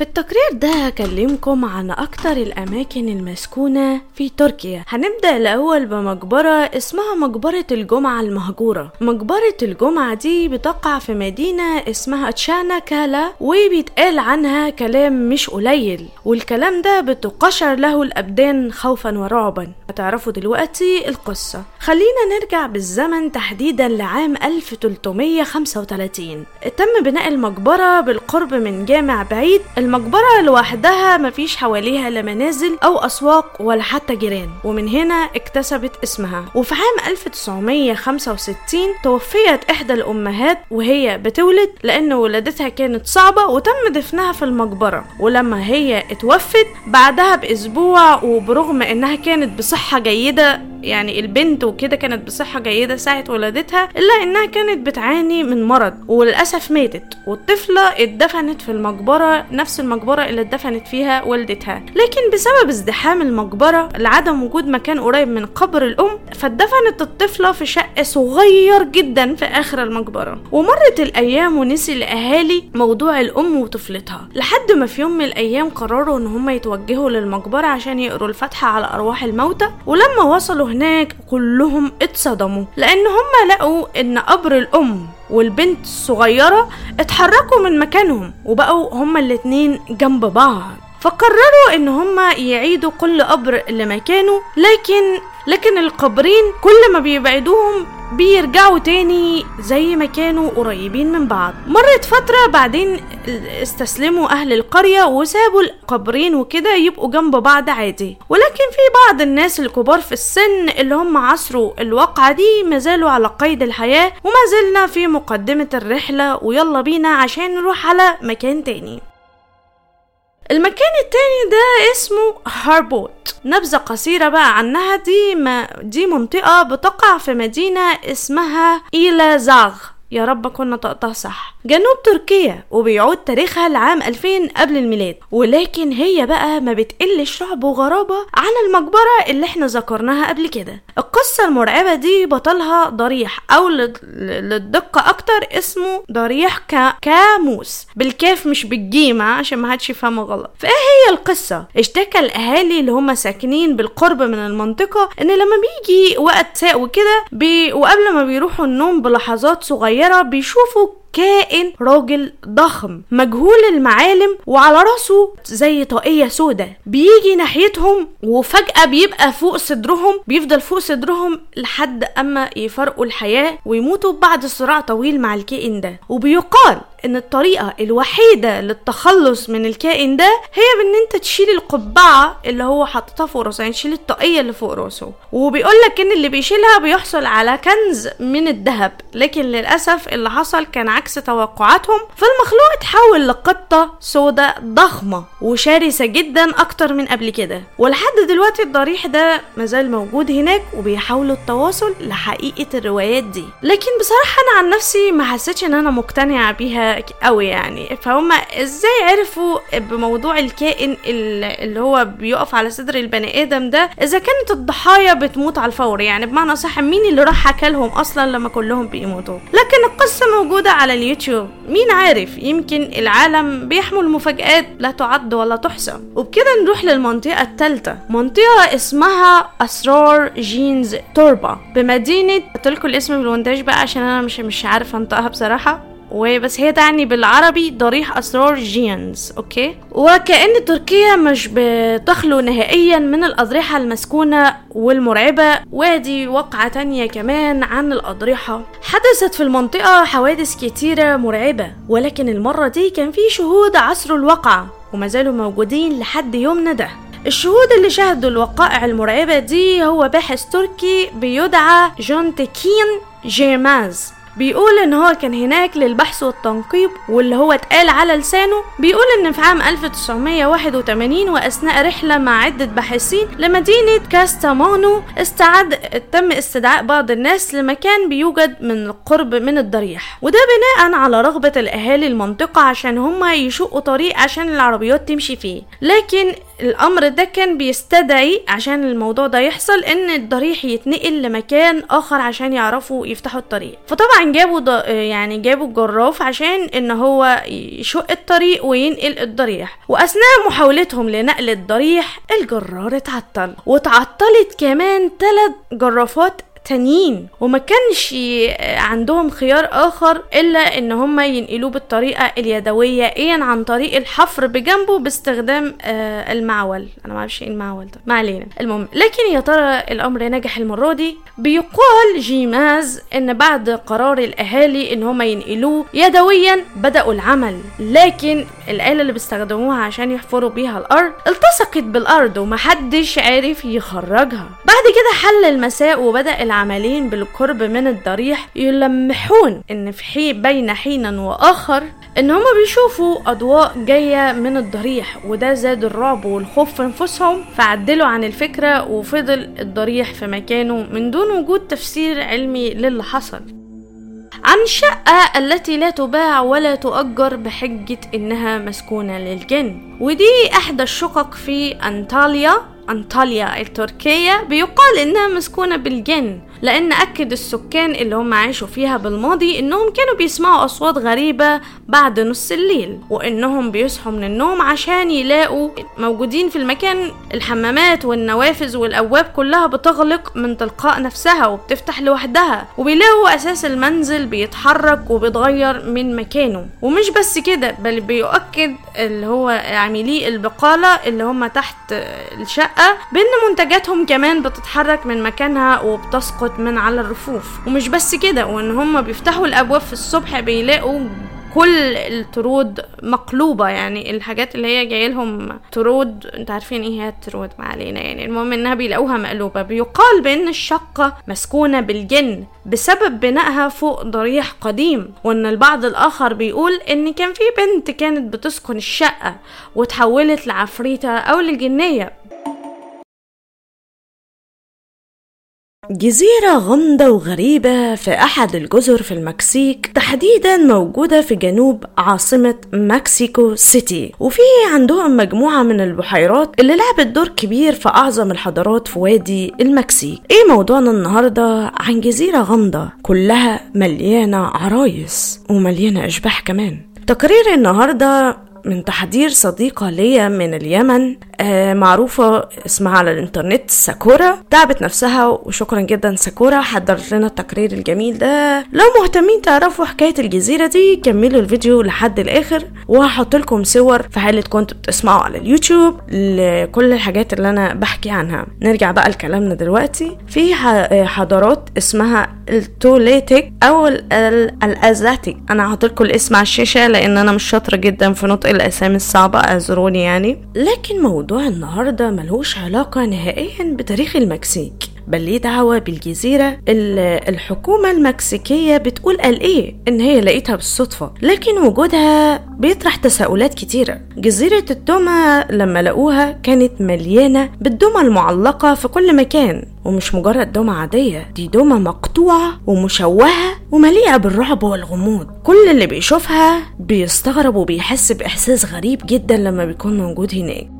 في التقرير ده هكلمكم عن أكتر الأماكن المسكونة في تركيا. هنبدأ الأول بمقبرة اسمها مقبرة الجمعة المهجورة. مقبرة الجمعة دي بتقع في مدينة اسمها تشانا كالا وبيتقال عنها كلام مش قليل والكلام ده بتقشر له الأبدان خوفا ورعبا. هتعرفوا دلوقتي القصة. خلينا نرجع بالزمن تحديدا لعام 1335 تم بناء المقبرة بالقرب من جامع بعيد المقبرة لوحدها مفيش حواليها لا منازل أو أسواق ولا حتى جيران. ومن هنا اكتسبت اسمها. وفي عام 1965 توفيت إحدى الأمهات وهي بتولد لأن ولادتها كانت صعبة وتم دفنها في المقبرة. ولما هي اتوفت بعدها بأسبوع وبرغم إنها كانت بصحة جيدة يعني البنت وكده كانت بصحة جيدة ساعة ولادتها إلا إنها كانت بتعاني من مرض وللأسف ماتت والطفلة اتدفنت في المقبرة نفس المقبرة اللي اتدفنت فيها والدتها. لكن بسبب ازدحام المقبرة لعدم وجود مكان قريب من قبر الأم فاتدفنت الطفلة في شق صغير جدا في آخر المقبرة. ومرت الأيام ونسي الأهالي موضوع الأم وطفلتها. لحد ما في يوم من الأيام قرروا إن هم يتوجهوا للمقبرة عشان يقروا الفاتحة على أرواح الموتى ولما وصلوا هناك كلهم اتصدموا لأن هم لقوا إن قبر الأم والبنت الصغيرة اتحركوا من مكانهم وبقوا هما الاتنين جنب بعض. فقرروا إن هما يعيدوا كل قبر لمكانه لكن لكن القبرين كل ما بيبعدوهم بيرجعوا تاني زي ما كانوا قريبين من بعض. مرت فترة بعدين استسلموا أهل القرية وسابوا القبرين وكده يبقوا جنب بعض عادي. ولكن في بعض الناس الكبار في السن اللي هم عصروا الواقعة دي مازالوا على قيد الحياة وما زلنا في مقدمة الرحلة ويلا بينا عشان نروح على مكان تاني. المكان التاني ده اسمه هاربوت. نبذة قصيرة بقى عنها. دي ما دي منطقة بتقع في مدينة اسمها إيلازيغ يا رب كنا نطقتها صح. جنوب تركيا وبيعود تاريخها لعام 2000 قبل الميلاد. ولكن هي بقى ما بتقلش رعب وغرابة عن المقبرة اللي إحنا ذكرناها قبل كده. القصة المرعبة دي بطلها ضريح أو للدقة أكتر اسمه ضريح كا... كاموس. بالكاف مش بالجيم عشان ما حدش يفهمه غلط. فإيه هي القصة؟ اشتكى الأهالي اللي هم ساكنين بالقرب من المنطقة إن لما بيجي وقت ساق وكده بي... وقبل ما بيروحوا النوم بلحظات صغيرة بيشوفوا كائن راجل ضخم مجهول المعالم وعلى راسه زي طاقية سودة. بيجي ناحيتهم وفجأة بيبقى فوق صدرهم بيفضل فوق صدرهم لحد أما يفرقوا الحياة ويموتوا بعد صراع طويل مع الكائن ده. وبيقال إن الطريقة الوحيدة للتخلص من الكائن ده هي بإن أنت تشيل القبعة اللي هو حاططها فوق راسه يعني تشيل الطاقية اللي فوق راسه. وبيقول لك إن اللي بيشيلها بيحصل على كنز من الذهب لكن للأسف اللي حصل كان عكس توقعاتهم فالمخلوق اتحول لقطة سوداء ضخمة وشرسة جدا أكتر من قبل كده. ولحد دلوقتي الضريح ده مازال موجود هناك وبيحاولوا التواصل لحقيقة الروايات دي. لكن بصراحة أنا عن نفسي ما حسيتش إن أنا مقتنعة بيها قوي يعني. فهم إزاي عرفوا بموضوع الكائن اللي هو بيقف على صدر البني آدم ده؟ إذا كانت الضحايا بتموت على الفور يعني بمعنى صح مين اللي راح حكى لهم أصلا لما كلهم بيموتوا؟ لكن القصة موجودة على اليوتيوب. مين عارف؟ يمكن العالم بيحمل مفاجآت لا تعد ولا تحصى. وبكده نروح للمنطقة الثالثه منطقة اسمها أسرار جينز توربا. بمدينة قلت الاسم بالمونتاج بقى عشان أنا مش مش عارفة أنطقها بصراحة. وبس هي تعني بالعربي ضريح أسرار جيانز okay؟ وكأن تركيا مش بتخلو نهائيا من الأضرحة المسكونة والمرعبة ودي وقعة تانية كمان عن الأضرحة. حدثت في المنطقة حوادث كتيرة مرعبة ولكن المرة دي كان في شهود عاصروا الواقعة وما زالوا موجودين لحد يومنا ده. الشهود اللي شاهدوا الوقائع المرعبة دي هو باحث تركي بيدعى جون تكين جيرماز بيقول إن هو كان هناك للبحث والتنقيب واللي هو اتقال على لسانه. بيقول إن في عام 1981 وأثناء رحلة مع عدة باحثين لمدينة كاستامونو استعد تم استدعاء بعض الناس لمكان بيوجد من القرب من الضريح. وده بناء على رغبة الأهالي المنطقة عشان هم يشقوا طريق عشان العربيات تمشي فيه. لكن الأمر ده كان بيستدعي عشان الموضوع ده يحصل إن الضريح يتنقل لمكان آخر عشان يعرفوا يفتحوا الطريق فطبعا جابوا. يعني جابوا الجرافة عشان إن هو يشق الطريق وينقل الضريح وأثناء محاولتهم لنقل الضريح الجرار اتعطل واتعطلت كمان ثلاث جرافات تانيين وما كانش عندهم خيار آخر إلا إن هم ينقلوه بالطريقة اليدوية ايا عن طريق الحفر بجنبه باستخدام آه المعول. أنا ما أعرفش إيه المعول ده. ما علينا. المهم لكن يا ترى الأمر نجح المرة دي؟ بيقال يا جماعة إن بعد قرار الأهالي إن هم ينقلوه يدويا بدأوا العمل. لكن الآلة اللي بيستخدموها عشان يحفروا بيها الأرض التصقت بالأرض ومحدش عارف يخرجها. بعد كده حل المساء وبدأ العملين بالقرب من الضريح يلمحون إن في حي بين حين وآخر إن هما بيشوفوا أضواء جاية من الضريح وده زاد الرعب والخوف في أنفسهم. فعدلوا عن الفكرة وفضل الضريح في مكانه من دون وجود تفسير علمي للي حصل. عن الشقة التي لا تباع ولا تؤجر بحجة إنها مسكونة للجن. ودي إحدى الشقق في أنطاليا. أنطاليا التركية بيقال إنها مسكونة بالجن لأن أكد السكان اللي هم عاشوا فيها بالماضي إنهم كانوا بيسمعوا أصوات غريبة بعد نص الليل وإنهم بيصحوا من النوم عشان يلاقوا موجودين في المكان. الحمامات والنوافذ والأبواب كلها بتغلق من تلقاء نفسها وبتفتح لوحدها وبيلاقوا أساس المنزل بيتحرك وبيتغير من مكانه. ومش بس كده بل بيؤكد اللي هو عاملي البقالة اللي هم تحت الشقة بأن منتجاتهم كمان بتتحرك من مكانها وبتسقط من على الرفوف. ومش بس كده وإن هم بيفتحوا الأبواب في الصبح بيلاقوا كل الطرود مقلوبة. يعني الحاجات اللي هي جاي لهم طرود انت عارفين إيه هي الطرود؟ ما علينا. يعني المهم إنها بيلاقوها مقلوبة. بيقال بأن الشقة مسكونة بالجن بسبب بنائها فوق ضريح قديم. وإن البعض الآخر بيقول إن كان في بنت كانت بتسكن الشقة وتحولت لعفريتة أو للجنية جزيرة غامضة وغريبة في أحد الجزر في المكسيك تحديدا موجودة في جنوب عاصمة مكسيكو سيتي. وفي عندهم مجموعة من البحيرات اللي لعبت دور كبير في أعظم الحضارات في وادي المكسيك. إيه موضوعنا النهاردة عن جزيرة غامضة؟ كلها مليانة عرايس ومليانة أشباح كمان. تقرير النهارده من تحضير صديقة ليا من اليمن. آه معروفة اسمها على الإنترنت ساكورا. تعبت نفسها وشكرا جدا ساكورا. حضرت لنا التقرير الجميل ده. لو مهتمين تعرفوا حكاية الجزيرة دي كملوا الفيديو لحد الآخر. وهحط لكم صور في حالة كنتوا بتسمعوا على اليوتيوب لكل الحاجات اللي أنا بحكي عنها. نرجع بقى لكلامنا دلوقتي. في حضارات اسمها التوليتيك أو الأزاتيك. أنا هحط لكم الاسم على الشاشة لأن أنا مش شاطرة جدا في نطق الأسامي الصعبة أعذروني يعني. لكن موضوع النهاردة ملهوش علاقة نهائيا بتاريخ المكسيك. بل ليه دعوة بالجزيرة. الحكومة المكسيكية بتقول قال إيه؟ إن هي لقيتها بالصدفة لكن وجودها بيطرح تساؤلات كتيرة. جزيرة الدمى لما لقوها كانت مليانة بالدمى المعلقة في كل مكان ومش مجرد دمى عادية دي دمى مقطوعة ومشوهة ومليئة بالرعب والغموض. كل اللي بيشوفها بيستغرب وبيحس بإحساس غريب جدا لما بيكون موجود هناك.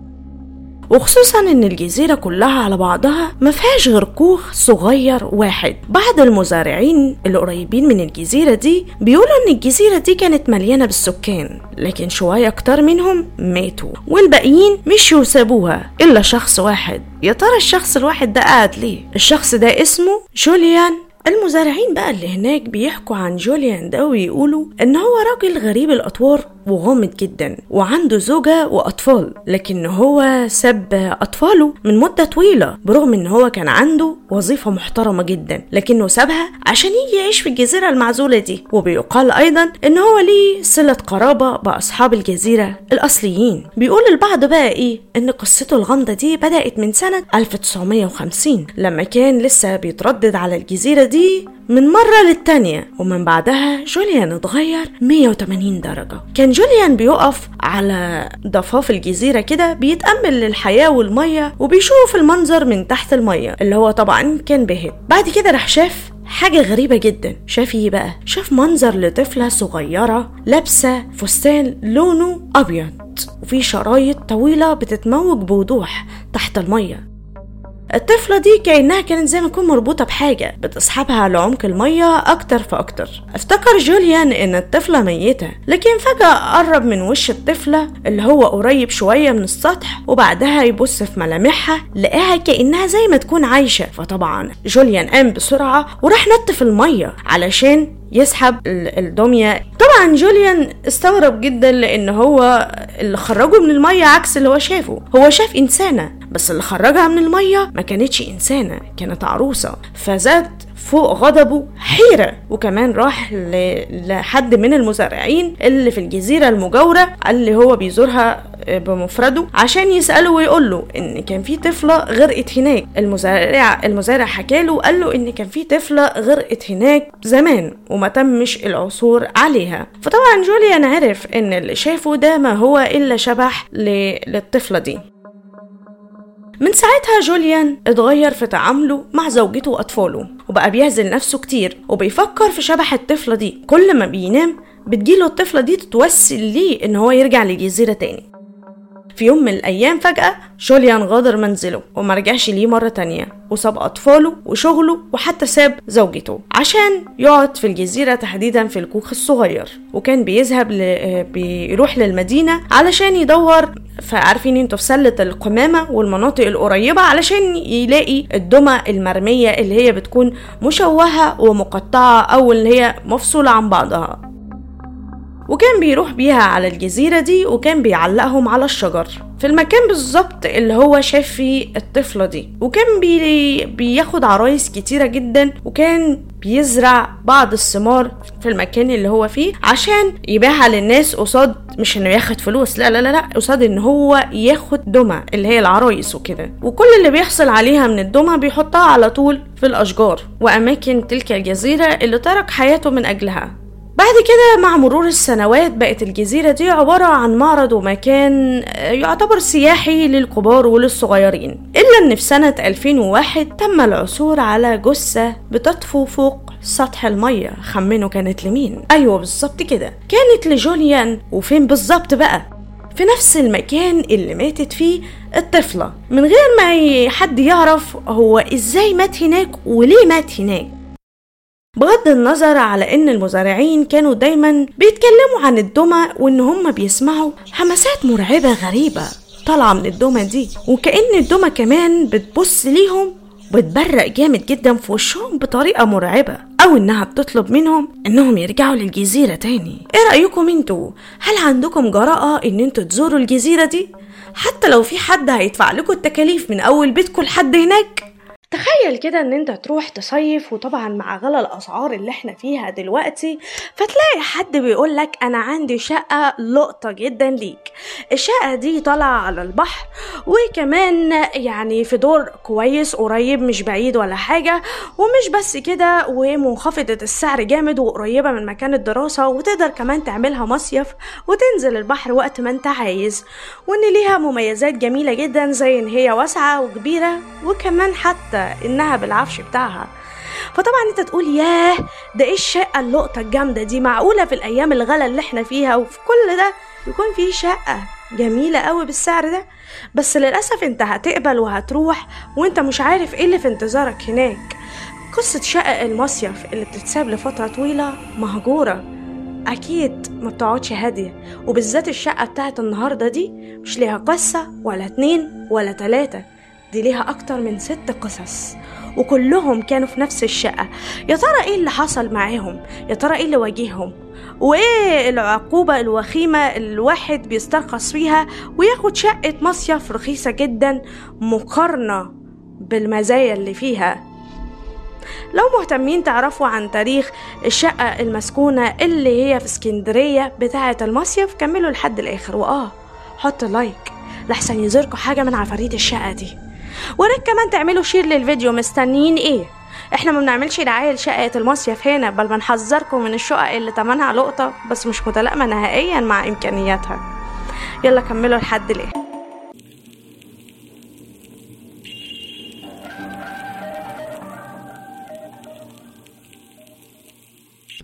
وخصوصا إن الجزيرة كلها على بعضها ما فيهاش غير كوخ صغير واحد. بعض المزارعين اللي قريبين من الجزيرة دي بيقولوا إن الجزيرة دي كانت مليانة بالسكان لكن شوية أكتر منهم ماتوا والباقيين مشوا وسابوها إلا شخص واحد. يا ترى الشخص الواحد ده قاعد ليه؟ الشخص ده اسمه جوليان المزارعين بقى اللي هناك بيحكوا عن جوليان ده ويقولوا إن هو راجل غريب الأطوار وغامض جدا وعنده زوجة وأطفال لكن هو ساب أطفاله من مدة طويلة برغم إن هو كان عنده وظيفة محترمة جدا لكنه سابها عشان يجي يعيش في الجزيرة المعزولة دي. وبيقال أيضا إن هو ليه صلة قرابة بأصحاب الجزيرة الأصليين. بيقول البعض بقى إيه؟ إن قصته الغامضة دي بدأت من سنة 1950 لما كان لسه بيتردد على الجزيرة دي من مرة للتانية ومن بعدها جوليان اتغير 180 درجة. كان جوليان بيقف على ضفاف الجزيرة كده بيتأمل للحياة والمية وبيشوف المنظر من تحت المية اللي هو طبعا كان بهت بعد كده راح شاف حاجة غريبة جدا. شاف إيه بقى؟ شاف منظر لطفلة صغيرة لابسة فستان لونه أبيض وفي شرايط طويلة بتتموج بوضوح تحت المية. الطفلة دي كأنها كانت زي ما تكون مربوطة بحاجة بتسحبها لعمق المية أكتر فأكتر. افتكر جوليان إن الطفلة ميتة لكن فجأة قرب من وش الطفلة اللي هو قريب شوية من السطح وبعدها يبص في ملامحها لقاها كأنها زي ما تكون عايشة. فطبعا جوليان قام بسرعة وراح نط في المية علشان يسحب الدمية. طبعا جوليان استغرب جدا لأن هو اللي خرجه من المية عكس اللي هو شافه. هو شاف إنسانة بس اللي خرجها من المية ما كانتش إنسانة كانت عروسة. فزاد فوق غضبه حيرة. وكمان راح لحد من المزارعين اللي في الجزيرة المجاورة اللي هو بيزورها بمفرده عشان يسأله ويقول له إن كان في طفلة غرقت هناك. المزارع المزارع حكى له وقال له إن كان في طفلة غرقت هناك زمان وما تمش العثور عليها. فطبعا جوليان عرف إن اللي شافه ده ما هو إلا شبح للطفلة دي. من ساعتها جوليان اتغير في تعامله مع زوجته وأطفاله وبقى بيعزل نفسه كتير وبيفكر في شبح الطفلة دي. كل ما بينام بتجيله الطفلة دي تتوسل ليه إن هو يرجع للجزيرة تاني. في يوم من الأيام فجأة جوليان غادر منزله وما رجعش ليه مرة تانية وساب أطفاله وشغله وحتى ساب زوجته عشان يقعد في الجزيرة تحديدا في الكوخ الصغير. وكان بيذهب ل... بيروح للمدينة علشان يدور فعارفين أنتوا في سلة القمامة والمناطق القريبة علشان يلاقي الدمى المرمية اللي هي بتكون مشوهة ومقطعة أو اللي هي مفصولة عن بعضها. وكان بيروح بيها على الجزيرة دي وكان بيعلقهم على الشجر. في المكان بالظبط اللي هو شاف فيه الطفلة دي. وكان بي... بياخد عرايس كتيرة جدا وكان بيزرع بعض الثمار في المكان اللي هو فيه عشان يبيعها للناس قصاد مش إنه ياخد فلوس لا لا لا لا قصاد إن هو ياخد دمى اللي هي العرايس وكده. وكل اللي بيحصل عليها من الدمى بيحطها على طول في الأشجار. وأماكن تلك الجزيرة اللي ترك حياته من أجلها. بعد كده مع مرور السنوات بقت الجزيرة دي عبارة عن معرض ومكان يعتبر سياحي للكبار وللصغيرين. إلا أن في سنة 2001 تم العثور على جثة بتطفو فوق سطح المية خمنوا كانت لمين؟ أيوة بالظبط كده. كانت لجوليان. وفين بالظبط بقى؟ في نفس المكان اللي ماتت فيه الطفلة. من غير ما حد يعرف هو إزاي مات هناك وليه مات هناك. بغض النظر على إن المزارعين كانوا دايما بيتكلموا عن الدمى وإن هم بيسمعوا همسات مرعبة غريبة طالعة من الدمى دي وكأن الدمى كمان بتبص ليهم بتبرق جامد جدا في وشهم بطريقة مرعبة أو إنها بتطلب منهم إنهم يرجعوا للجزيرة تاني إيه رأيكم أنتوا؟ هل عندكم جراءة إن أنتوا تزوروا الجزيرة دي؟ حتى لو في حد هيدفع لكم التكاليف من أول بيتكم لحد هناك تخيل كده إن أنت تروح تصيف وطبعا مع غلا الأسعار اللي إحنا فيها دلوقتي فتلاقي حد بيقول لك أنا عندي شقة لقطة جدا ليك. الشقة دي طالعة على البحر وكمان يعني في دور كويس قريب مش بعيد ولا حاجة ومش بس كده ومنخفضة السعر جامد وقريبة من مكان الدراسة وتقدر كمان تعملها مصيف وتنزل البحر وقت ما أنت عايز. وإن ليها مميزات جميلة جدا زي إن هي واسعة وكبيرة وكمان حتى إنها بالعفش بتاعها. فطبعا أنت تقول ياه ده إيه الشقة اللقطة الجامدة دي؟ معقولة في الأيام الغلا اللي إحنا فيها وفي كل ده يكون في شقة جميلة قوي بالسعر ده؟ بس للأسف أنت هتقبل وهتروح وأنت مش عارف إيه اللي في انتظارك هناك. قصة شقق المصيف اللي بتتساب لفترة طويلة مهجورة. أكيد ما بتقعدش هادية وبالذات الشقة بتاعت النهاردة دي مش ليها قصة ولا اتنين ولا تلاتة. دي ليها أكتر من ست قصص وكلهم كانوا في نفس الشقة. يا ترى إيه اللي حصل معاهم؟ يا ترى إيه اللي واجههم؟ وإيه العقوبة الوخيمة الواحد بيسترخص فيها وياخد شقة مصيف رخيصة جدا مقارنة بالمزايا اللي فيها؟ لو مهتمين تعرفوا عن تاريخ الشقة المسكونة اللي هي في اسكندرية بتاعة المصيف كملوا لحد الآخر. وآه حط like. لحسن يزوركوا حاجة من عفاريت الشقة دي. ويا ريت كمان تعملوا share للفيديو مستنيين إيه؟ إحنا ما بنعملش دعاية لشقة المصيف هنا بل بنحذركم من الشقق اللي تمنها لقطة بس مش متلائمة نهائيا مع إمكانياتها. يلا كملوا لحد الآخر.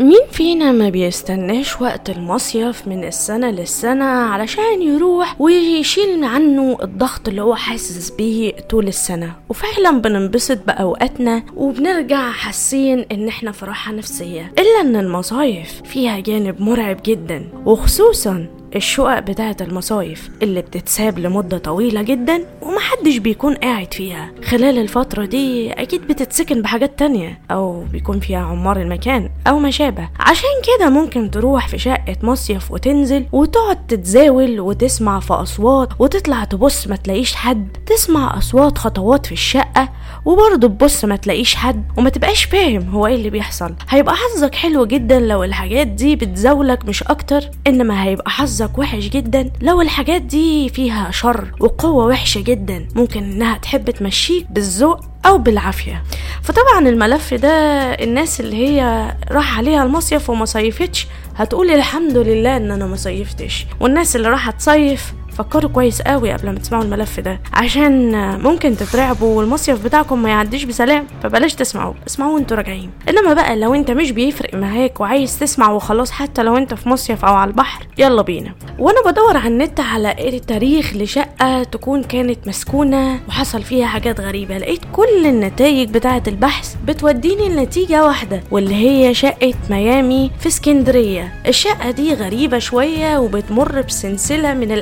مين فينا ما بيستناش وقت المصيف من السنة للسنة علشان يروح ويشيل عنه الضغط اللي هو حاسس بيه طول السنة؟ وفعلا بننبسط بأوقاتنا وبنرجع حاسين إن إحنا في راحة نفسية إلا إن المصايف فيها جانب مرعب جدا وخصوصا الشقق بتاعة المصايف اللي بتتساب لمدة طويلة جدا ومحدش بيكون قاعد فيها. خلال الفترة دي أكيد بتتسكن بحاجات تانية أو بيكون فيها عمار المكان أو ما شابه عشان كده ممكن تروح في شقة مصيف وتنزل وتقعد تتزاول وتسمع في أصوات وتطلع تبص ما تلاقيش حد تسمع أصوات خطوات في الشقة وبرضه تبص ما تلاقيش حد وما تبقاش فاهم هو إيه اللي بيحصل. هيبقى حظك حلو جدا لو الحاجات دي بتزاولك مش أكتر إنما هيبقى حظك وحش جدا. لو الحاجات دي فيها شر وقوة وحشة جدا ممكن إنها تحب تمشيك بالذوق أو بالعافية. فطبعا الملف ده الناس اللي هي راح عليها المصيف وما صيفتش هتقول الحمد لله إن أنا ما صيفتش. والناس اللي راح تصيف فكروا كويس قوي قبل ما تسمعوا الملف ده. عشان ممكن تترعبوا والمصيف بتاعكم ما يعديش بسلام فبلاش تسمعوا. اسمعوا وانتوا راجعين. إنما بقى لو انت مش بيفرق معاك وعايز تسمع وخلاص حتى لو انت في مصيف أو على البحر يلا بينا. وأنا بدور على النت على تاريخ لشقة تكون كانت مسكونة وحصل فيها حاجات غريبة. لقيت كل النتائج بتاعة البحث بتوديني لنتيجة واحدة واللي هي شقة ميامي في اسكندرية. الشقة دي غريبة شوية وبتمر بسلسلة من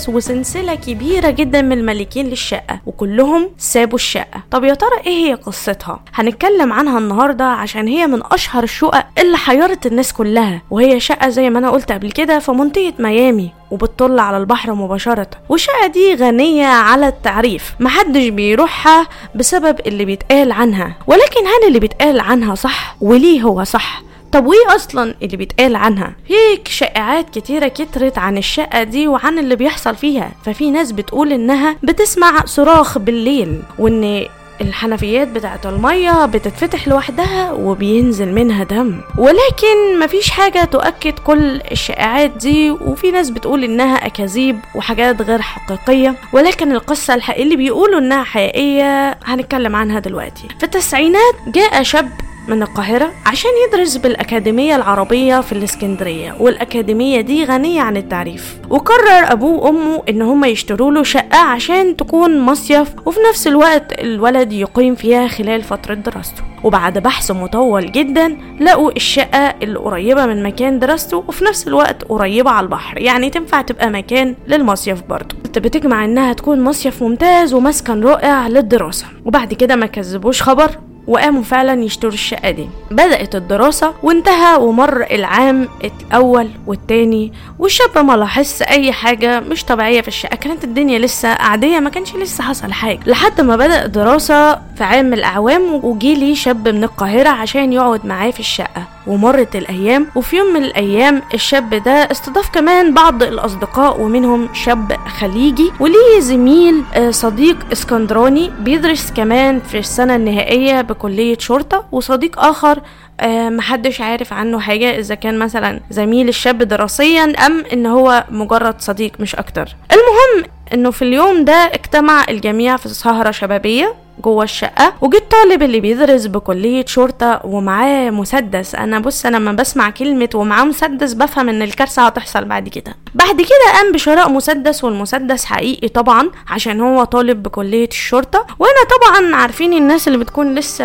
الأحداث وسلسلة كبيرة جدا من المالكين للشقة وكلهم سابوا الشقة. طب يا ترى إيه هي قصتها؟ هنتكلم عنها النهاردة عشان هي من أشهر الشقق اللي حيرت الناس كلها وهي شقة زي ما أنا قلت قبل كده في منطقة ميامي وبتطل على البحر مباشرة. والشقة دي غنية على التعريف محدش بيروحها بسبب اللي بيتقال عنها. ولكن هل اللي بيتقال عنها صح؟ وليه هو صح؟ طب وإيه أصلا اللي بيتقال عنها؟ في شائعات كتيرة كترت عن الشقة دي وعن اللي بيحصل فيها ففي ناس بتقول إنها بتسمع صراخ بالليل وإن الحنفيات بتاعت المية بتتفتح لوحدها وبينزل منها دم. ولكن مفيش حاجة تؤكد كل الشائعات دي وفي ناس بتقول إنها أكاذيب وحاجات غير حقيقية. ولكن القصة الحقيقية اللي بيقولوا إنها حقيقية هنتكلم عنها دلوقتي. في التسعينات جاء شاب من القاهرة عشان يدرس بالأكاديمية العربية في الإسكندرية والأكاديمية دي غنية عن التعريف. وقرر أبوه وأمه إن هما يشتروا له شقة عشان تكون مصيف وفي نفس الوقت الولد يقيم فيها خلال فترة دراسته. وبعد بحث مطول جدا لقوا الشقة القريبة من مكان دراسته وفي نفس الوقت قريبة على البحر. يعني تنفع تبقى مكان للمصيف برضه. بتجمع إنها تكون مصيف ممتاز ومسكن رائع للدراسة. وبعد كده ما كذبوش خبر. وقاموا فعلا يشتروا الشقة دي. بدأت الدراسة وانتهى ومر العام الأول والتاني والشاب ما لاحظش أي حاجة مش طبيعية في الشقة. كانت الدنيا لسه عادية ما كانش لسه حصل حاجة. لحد ما بدأ دراسة في عام من الأعوام وجي لي شاب من القاهرة عشان يقعد معاه في الشقة. ومرت الأيام وفي يوم من الأيام الشاب ده استضاف كمان بعض الأصدقاء ومنهم شاب خليجي وليه زميل صديق إسكندراني بيدرس كمان في السنة النهائية بكلية شرطة وصديق آخر آه محدش عارف عنه حاجة إذا كان مثلا زميل الشاب دراسيا أم إن هو مجرد صديق مش أكتر. المهم إنه في اليوم ده اجتمع الجميع في سهرة شبابية. جوه الشقة وجه الطالب اللي بيدرس بكلية شرطة ومعاه مسدس. أنا بص أنا لما بسمع كلمة ومعاه مسدس بفهم إن الكارثة هتحصل بعد كده. بعد كده قام بشراء مسدس والمسدس حقيقي طبعا عشان هو طالب بكلية الشرطة. وأنا طبعا عارفين الناس اللي بتكون لسه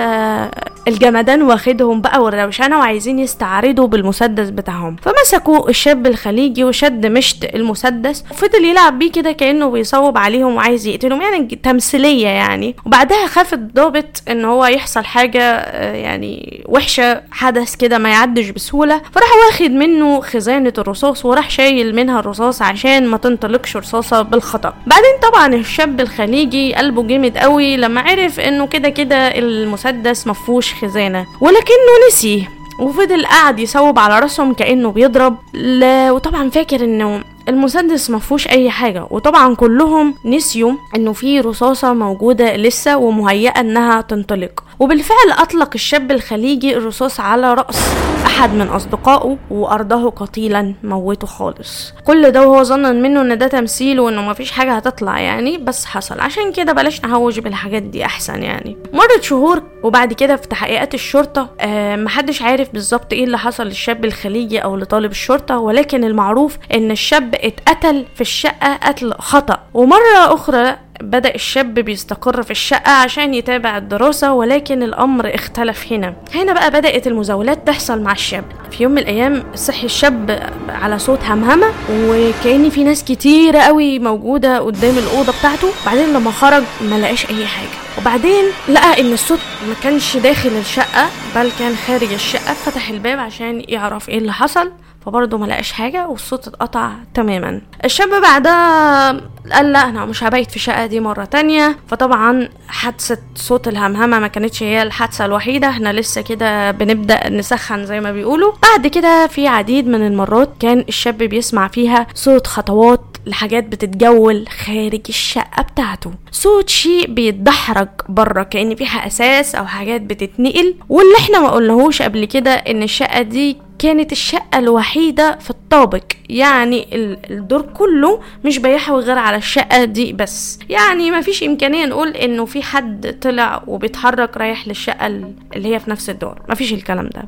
الجمدان واخدهم بقى والروشنة وعايزين يستعرضوا بالمسدس بتاعهم. فمسكوا الشاب الخليجي وشد مشط المسدس وفضل يلعب بيه كده كأنه بيصوب عليهم وعايز يقتلهم. يعني تمثيلية يعني. وبعدها خاف الضابط إن هو يحصل حاجة يعني وحشة حدث كده ما يعدش بسهولة. فراح واخد منه خزانة الرصاص وراح شايل منها الرصاص عشان ما تنطلقش رصاصة بالخطأ. بعدين طبعا الشاب الخليجي قلبه جامد قوي لما عرف إنه كده كده المسدس مفهوش خزانة. ولكنه نسي وفضل قاعد يصوب على راسهم كأنه بيضرب. ل... وطبعا فاكر إنه المسدس مفهوش أي حاجة وطبعا كلهم نسيوا إنه في رصاصة موجودة لسه ومهيئة إنها تنطلق. وبالفعل أطلق الشاب الخليجي الرصاص على رأس أحد من أصدقائه وأرضه قتيلا موته خالص. كل ده وهو ظن منه إن ده تمثيل وإنه مفيش حاجة هتطلع يعني بس حصل. عشان كده بلاش نهوج بالحاجات دي أحسن يعني. مرت شهور وبعد كده في تحقيقات الشرطة آه محدش عارف بالظبط إيه اللي حصل للشاب الخليجي أو لطالب الشرطة ولكن المعروف إن الشاب اتقتل في الشقة قتل خطأ. ومرة أخرى بدأ الشاب بيستقر في الشقة عشان يتابع الدراسة ولكن الأمر اختلف هنا. هنا بقى بدأت المزاولات تحصل مع الشاب. في يوم من الأيام صحي الشاب على صوت همهمة وكأن في ناس كتيرة قوي موجودة قدام الأوضة بتاعته. بعدين لما خرج ما لقاش أي حاجة. وبعدين لقى إن الصوت ما كانش داخل الشقة بل كان خارج الشقة فتح الباب عشان يعرف إيه اللي حصل. فبرضه ما لقاش حاجة والصوت اتقطع تماما. الشاب بعدها قال لا أنا مش هبيت في الشقة دي مرة تانية. فطبعا حادثة صوت الهمهمة ما كانتش هي الحادثة الوحيدة إحنا لسه كده بنبدأ نسخن زي ما بيقولوا. بعد كده في عديد من المرات كان الشاب بيسمع فيها صوت خطوات لحاجات بتتجول خارج الشقة بتاعته. صوت شيء بيتدحرج بره كأن فيها أساس أو حاجات بتتنقل. واللي إحنا ما قلناهوش قبل كده إن الشقة دي كانت الشقة الوحيدة في الطابق. يعني الدور كله مش بيحوي غير على الشقة دي بس. يعني ما فيش إمكانية نقول إنه في حد طلع وبيتحرك رايح للشقة اللي هي في نفس الدور. ما فيش الكلام ده.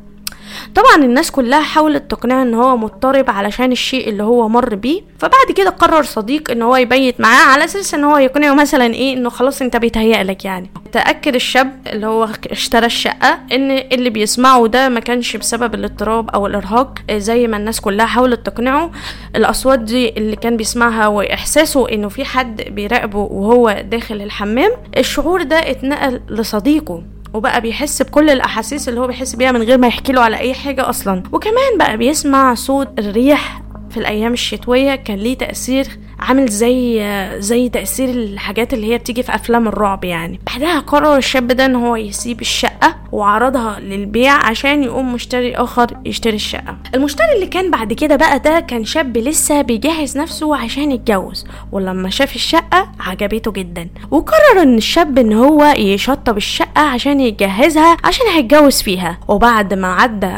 طبعا الناس كلها حاولت تقنعه إن هو مضطرب علشان الشيء اللي هو مر بيه فبعد كده قرر صديق إن هو يبيت معاه على أساس إن هو يقنعه مثلا إيه إنه خلاص أنت بيتهيألك يعني. تأكد الشاب اللي هو اشترى الشقة إن اللي بيسمعه ده ما كانش بسبب الاضطراب أو الإرهاق زي ما الناس كلها حاولت تقنعه. الأصوات دي اللي كان بيسمعها وإحساسه إنه في حد بيراقبه وهو داخل الحمام الشعور ده اتنقل لصديقه. وبقى بيحس بكل الأحاسيس اللي هو بيحس بيها من غير ما يحكي له على أي حاجة أصلا. وكمان بقى بيسمع صوت الريح في الأيام الشتوية كان ليه تأثير عامل زي زي تأثير الحاجات اللي هي بتيجي في أفلام الرعب يعني. بعدها قرر الشاب ده إن هو يسيب الشقة وعرضها للبيع عشان يقوم مشتري آخر يشتري الشقة. المشتري اللي كان بعد كده بقى ده كان شاب لسه بيجهز نفسه عشان يتجوز ولما شاف الشقة عجبته جدا. وقرر إن الشاب إن هو يشطب الشقة عشان يجهزها عشان هيتجوز فيها. وبعد ما عدى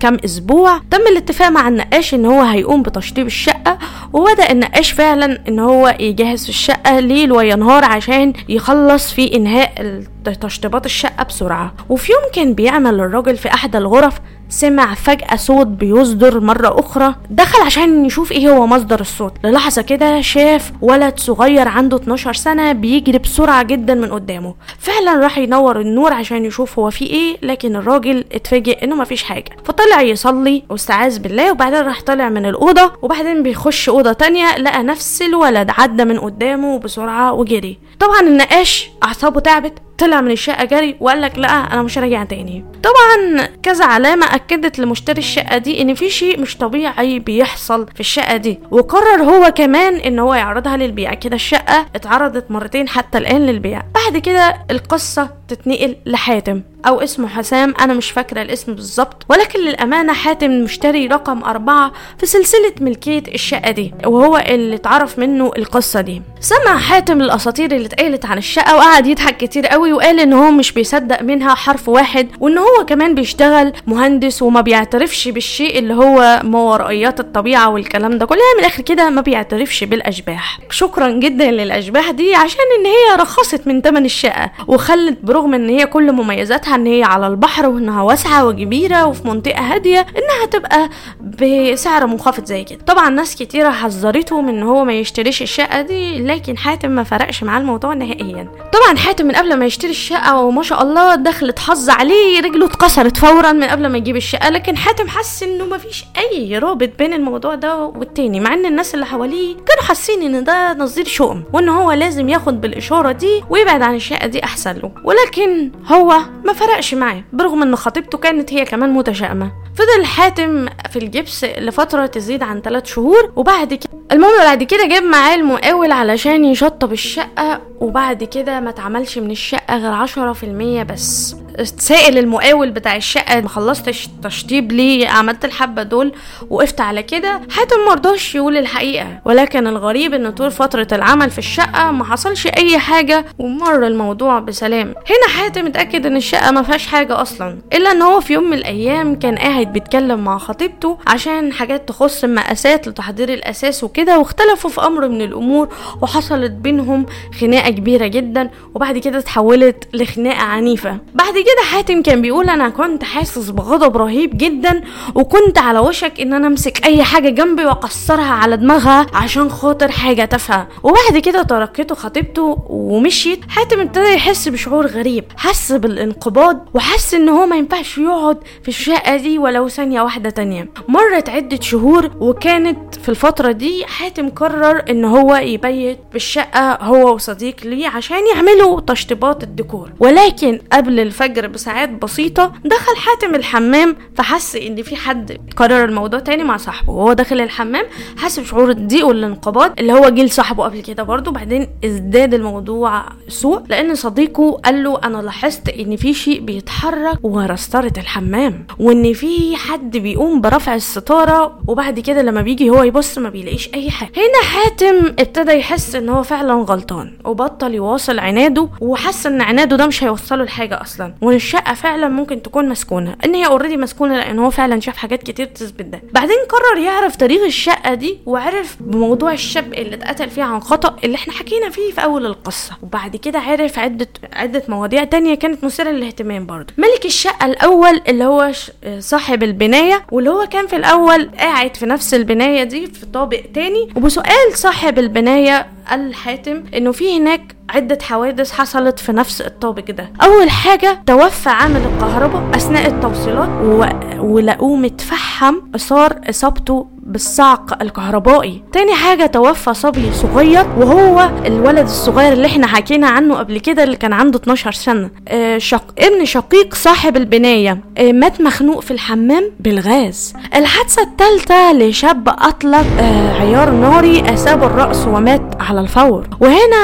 كام أسبوع تم الاتفاق مع النقاش إن هو هيقوم بتشطيب الشقة وبدأ النقاش فعلا إن هو يجهز في الشقة ليل وينهار عشان يخلص في إنهاء تشطيبات الشقة بسرعة. وفي يوم كان بيعمل الراجل في أحد الغرف سمع فجأة صوت بيصدر مرة أخرى دخل عشان يشوف إيه هو مصدر الصوت. للحظة كده شاف ولد صغير عنده 12 سنة بيجري بسرعة جدا من قدامه. فعلا راح ينور النور عشان يشوف هو في إيه لكن الراجل اتفاجئ إنه مفيش حاجة. فطلع يصلي واستعاذ بالله وبعدين راح طالع من الأوضة وبعدين بيخش أوضة تانية لقى نفس الولد عدى من قدامه بسرعة وجري. طبعا النقاش أعصابه تعبت طلع من الشقة جري وقال لك لا أنا مش راجع تاني. طبعا كذا علامة أكدت لمشتري الشقة دي إن في شيء مش طبيعي بيحصل في الشقة دي. وقرر هو كمان إن هو يعرضها للبيع. كده الشقة اتعرضت مرتين حتى الآن للبيع. بعد كده القصة تتنقل لحاتم أو اسمه حسام أنا مش فاكرة الاسم بالظبط. ولكن للأمانة حاتم مشتري رقم أربعة في سلسلة ملكية الشقة دي وهو اللي اتعرف منه القصة دي. سمع حاتم الأساطير اللي اتقالت عن الشقة وقعد يضحك كتير قوي وقال إن هو مش بيصدق منها حرف واحد وإن هو كمان بيشتغل مهندس وما بيعترفش بالشيء اللي هو ما ورائيات الطبيعة والكلام ده كلها من الآخر كده ما بيعترفش بالأشباح. شكرا جدا للأشباح دي عشان إن هي رخصت من تمن الشقة وخلت برغم إن هي كل مميزاتها إن هي على البحر وإنها واسعة وكبيرة وفي منطقة هادية إنها تبقى بسعر منخفض زي كده. طبعا ناس كتيرة حذرته من إن هو ما يشتريش الشقة دي لكن حاتم ما فرقش معاه الموضوع نهائيا. طبعا حاتم من قبل ما يشتري الشقة وما شاء الله دخلت حظ عليه رجله اتكسرت فورا من قبل ما يجيب الشقة. لكن حاتم حس إنه ما فيش أي رابط بين الموضوع ده والتاني مع إن الناس اللي حواليه كانوا حاسين إن ده نظير شؤم وإن هو لازم ياخد بالإشارة دي ويبعد عن الشقة دي أحسن له. ولكن هو ما فرقش معاه برغم إن خطيبته كانت هي كمان متشائمة. فضل حاتم في الجبس لفترة تزيد عن ثلاث شهور وبعد كده المهم بعد كده جاب معاه المقاول علشان يشطب الشقة وبعد كده ما اتعملش من الشقة. غير عشرة في المية بس. سائل المقاول بتاع الشقة ما خلصتش تشطيب ليه عملت الحبة دول وقفت على كده. حاتم مرضاش يقول الحقيقة. ولكن الغريب إن طول فترة العمل في الشقة ما حصلش أي حاجة ومر الموضوع بسلام. هنا حاتم اتأكد إن الشقة ما فيهاش حاجة أصلا إلا إن هو في يوم من الأيام كان قاعد بيتكلم مع خطيبته عشان حاجات تخص المقاسات لتحضير الأساس وكده واختلفوا في أمر من الأمور وحصلت بينهم خناقة كبيرة جدا وبعد كده اتحولت لخناقة عنيفة. بعد كده حاتم كان بيقول أنا كنت حاسس بغضب رهيب جدا وكنت على وشك إن أنا أمسك أي حاجة جنبي واكسرها على دماغها عشان خاطر حاجة تافهة. وبعد كده تركته خطيبته ومشيت. حاتم ابتدى يحس بشعور غريب حس بالانقباض وحس إن هو ما ينفعش يقعد في الشقة دي ولو ثانية واحدة تانية. مرت عدة شهور وكانت في الفترة دي حاتم قرر إن هو يبيت في الشقة هو وصديق ليه عشان يعملوا تشطيبات الديكور. ولكن قبل الفجر بساعات بسيطة دخل حاتم الحمام فحس إن في حد قرر الموضوع تاني مع صاحبه. وهو داخل الحمام حس بشعور الضيق والانقباض اللي هو جه لصاحبه قبل كده برضه. بعدين ازداد الموضوع سوء لأن صديقه قال له أنا لاحظت إن في شيء بيتحرك ورا ستارة الحمام وإن في حد بيقوم برفع الستارة وبعد كده لما بيجي هو يبص ما بيلاقيش أي حاجة. هنا حاتم ابتدى يحس إن هو فعلا غلطان وبطل يواصل عناده وحس إن عناده ده مش هيوصله لحاجة أصلا. وان الشقه فعلا ممكن تكون مسكونة إن هي اوريدي مسكونة لأن هو فعلا شاف حاجات كتير تثبت ده. بعدين قرر يعرف تاريخ الشقة دي وعرف بموضوع الشاب اللي اتقتل فيه عن خطأ اللي إحنا حكينا فيه في أول القصة. وبعد كده عرف عدة عدة مواضيع تانية كانت مثيرة للاهتمام برضه. ملك الشقة الأول اللي هو صاحب البناية واللي هو كان في الأول قاعد في نفس البناية دي في طابق تاني. وبسؤال صاحب البناية قال حاتم إنه في هناك عدة حوادث حصلت في نفس الطابق ده. أول حاجة توفى عامل الكهرباء أثناء التوصيلات و... ولقوه متفحم صار إصابته بالصعق الكهربائي. تاني حاجة توفى صبي صغير وهو الولد الصغير اللي إحنا حكينا عنه قبل كده اللي كان عنده 12 سنة. آه شق... ابن شقيق صاحب البناية. آه مات مخنوق في الحمام بالغاز. الحادثة الثالثة لشاب أطلق آه عيار ناري أساب الرأس ومات على الفور. وهنا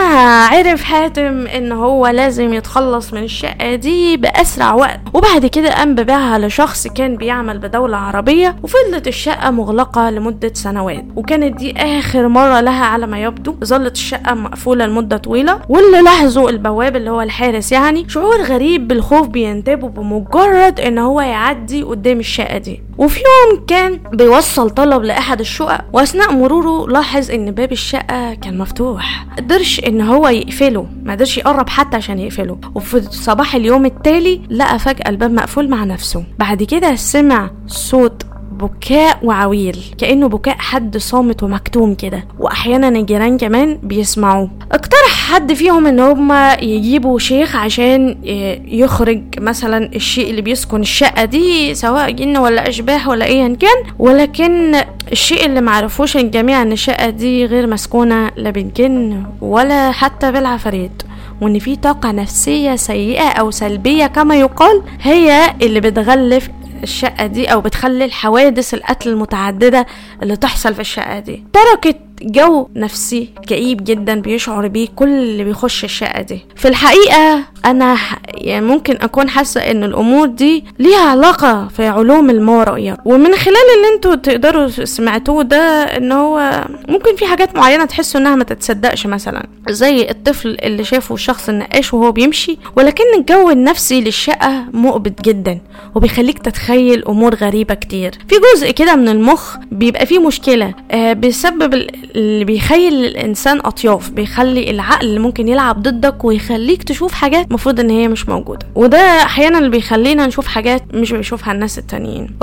عرف حاتم إن هو لازم يتخلص من الشقة دي بأسرع وقت. وبعد كده قام ببيعها لشخص كان بيعمل بدولة عربية وفضلت الشقة مغلقة لمدة سنوات وكانت دي آخر مرة لها على ما يبدو. ظلت الشقة مقفولة لمدة طويلة واللي لاحظوا البواب اللي هو الحارس يعني شعور غريب بالخوف بينتابه بمجرد إن هو يعدي قدام الشقة دي. وفي يوم كان بيوصل طلب لأحد الشقق وأثناء مروره لاحظ إن باب الشقة كان مفتوح. قدرش إن هو يقفله ما قدرش يقرب حتى عشان يقفله. وفي صباح اليوم التالي لقى فجأة الباب مقفول مع نفسه. بعد كده سمع صوت بكاء وعويل كأنه بكاء حد صامت ومكتوم كده. وأحيانا الجيران كمان بيسمعوه. اقترح حد فيهم إن هما يجيبوا شيخ عشان ي- يخرج مثلا الشيء اللي بيسكن الشقة دي سواء جن ولا أشباح ولا أيا كان. ولكن الشيء اللي معرفوش الجميع إن الشقة دي غير مسكونة لا بالجن ولا حتى بالعفاريت. وإن في طاقة نفسية سيئة أو سلبية كما يقال هي اللي بتغلف الشقة دي أو بتخلي الحوادث القتل المتعددة اللي تحصل في الشقة دي. تركت جو نفسي كئيب جدا بيشعر بيه كل اللي بيخش الشقة دي. في الحقيقة أنا يعني ممكن أكون حاسة إن الأمور دي ليها علاقة في علوم الماورائية ومن خلال اللي أنتوا تقدروا سمعتوه ده إن هو ممكن في حاجات معينة تحسوا إنها ما تتصدقش مثلا. زي الطفل اللي شافه الشخص النقاش وهو بيمشي ولكن الجو النفسي للشقة مؤبد جدا وبيخليك تتخيل أمور غريبة كتير. في جزء كده من المخ بيبقى فيه مشكلة آه بسبب ال- اللي بيخيل الإنسان أطياف بيخلي العقل ممكن يلعب ضدك ويخليك تشوف حاجات المفروض إن هي مش موجودة. وده أحيانا اللي بيخلينا نشوف حاجات مش بيشوفها الناس التانيين.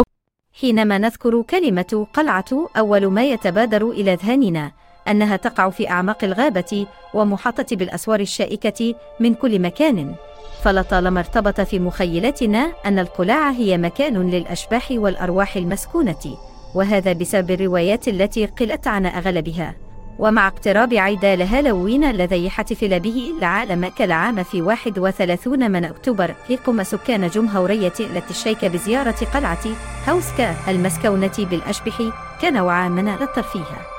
حينما نذكر كلمة قلعة أول ما يتبادر إلى أذهاننا أنها تقع في أعماق الغابة ومحاطة بالأسوار الشائكة من كل مكان. فلطالما ارتبط في مخيلتنا أن القلاع هي مكان للأشباح والأرواح المسكونة. وهذا بسبب الروايات التي قلت عن أغلبها. ومع اقتراب عيد الهالوين الذي يحتفل به العالم كالعام في 31 من أكتوبر يقوم سكان جمهورية لتشيك بزيارة قلعة هوسكا المسكونة بالأشبح كنوع من الترفيه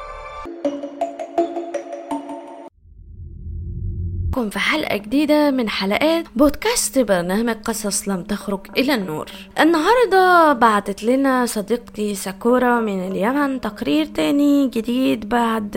معاكم في حلقة جديدة من حلقات بودكاست برنامج قصص لم تخرج إلى النور. النهاردة بعتت لنا صديقتي ساكورا من اليمن تقرير تاني جديد بعد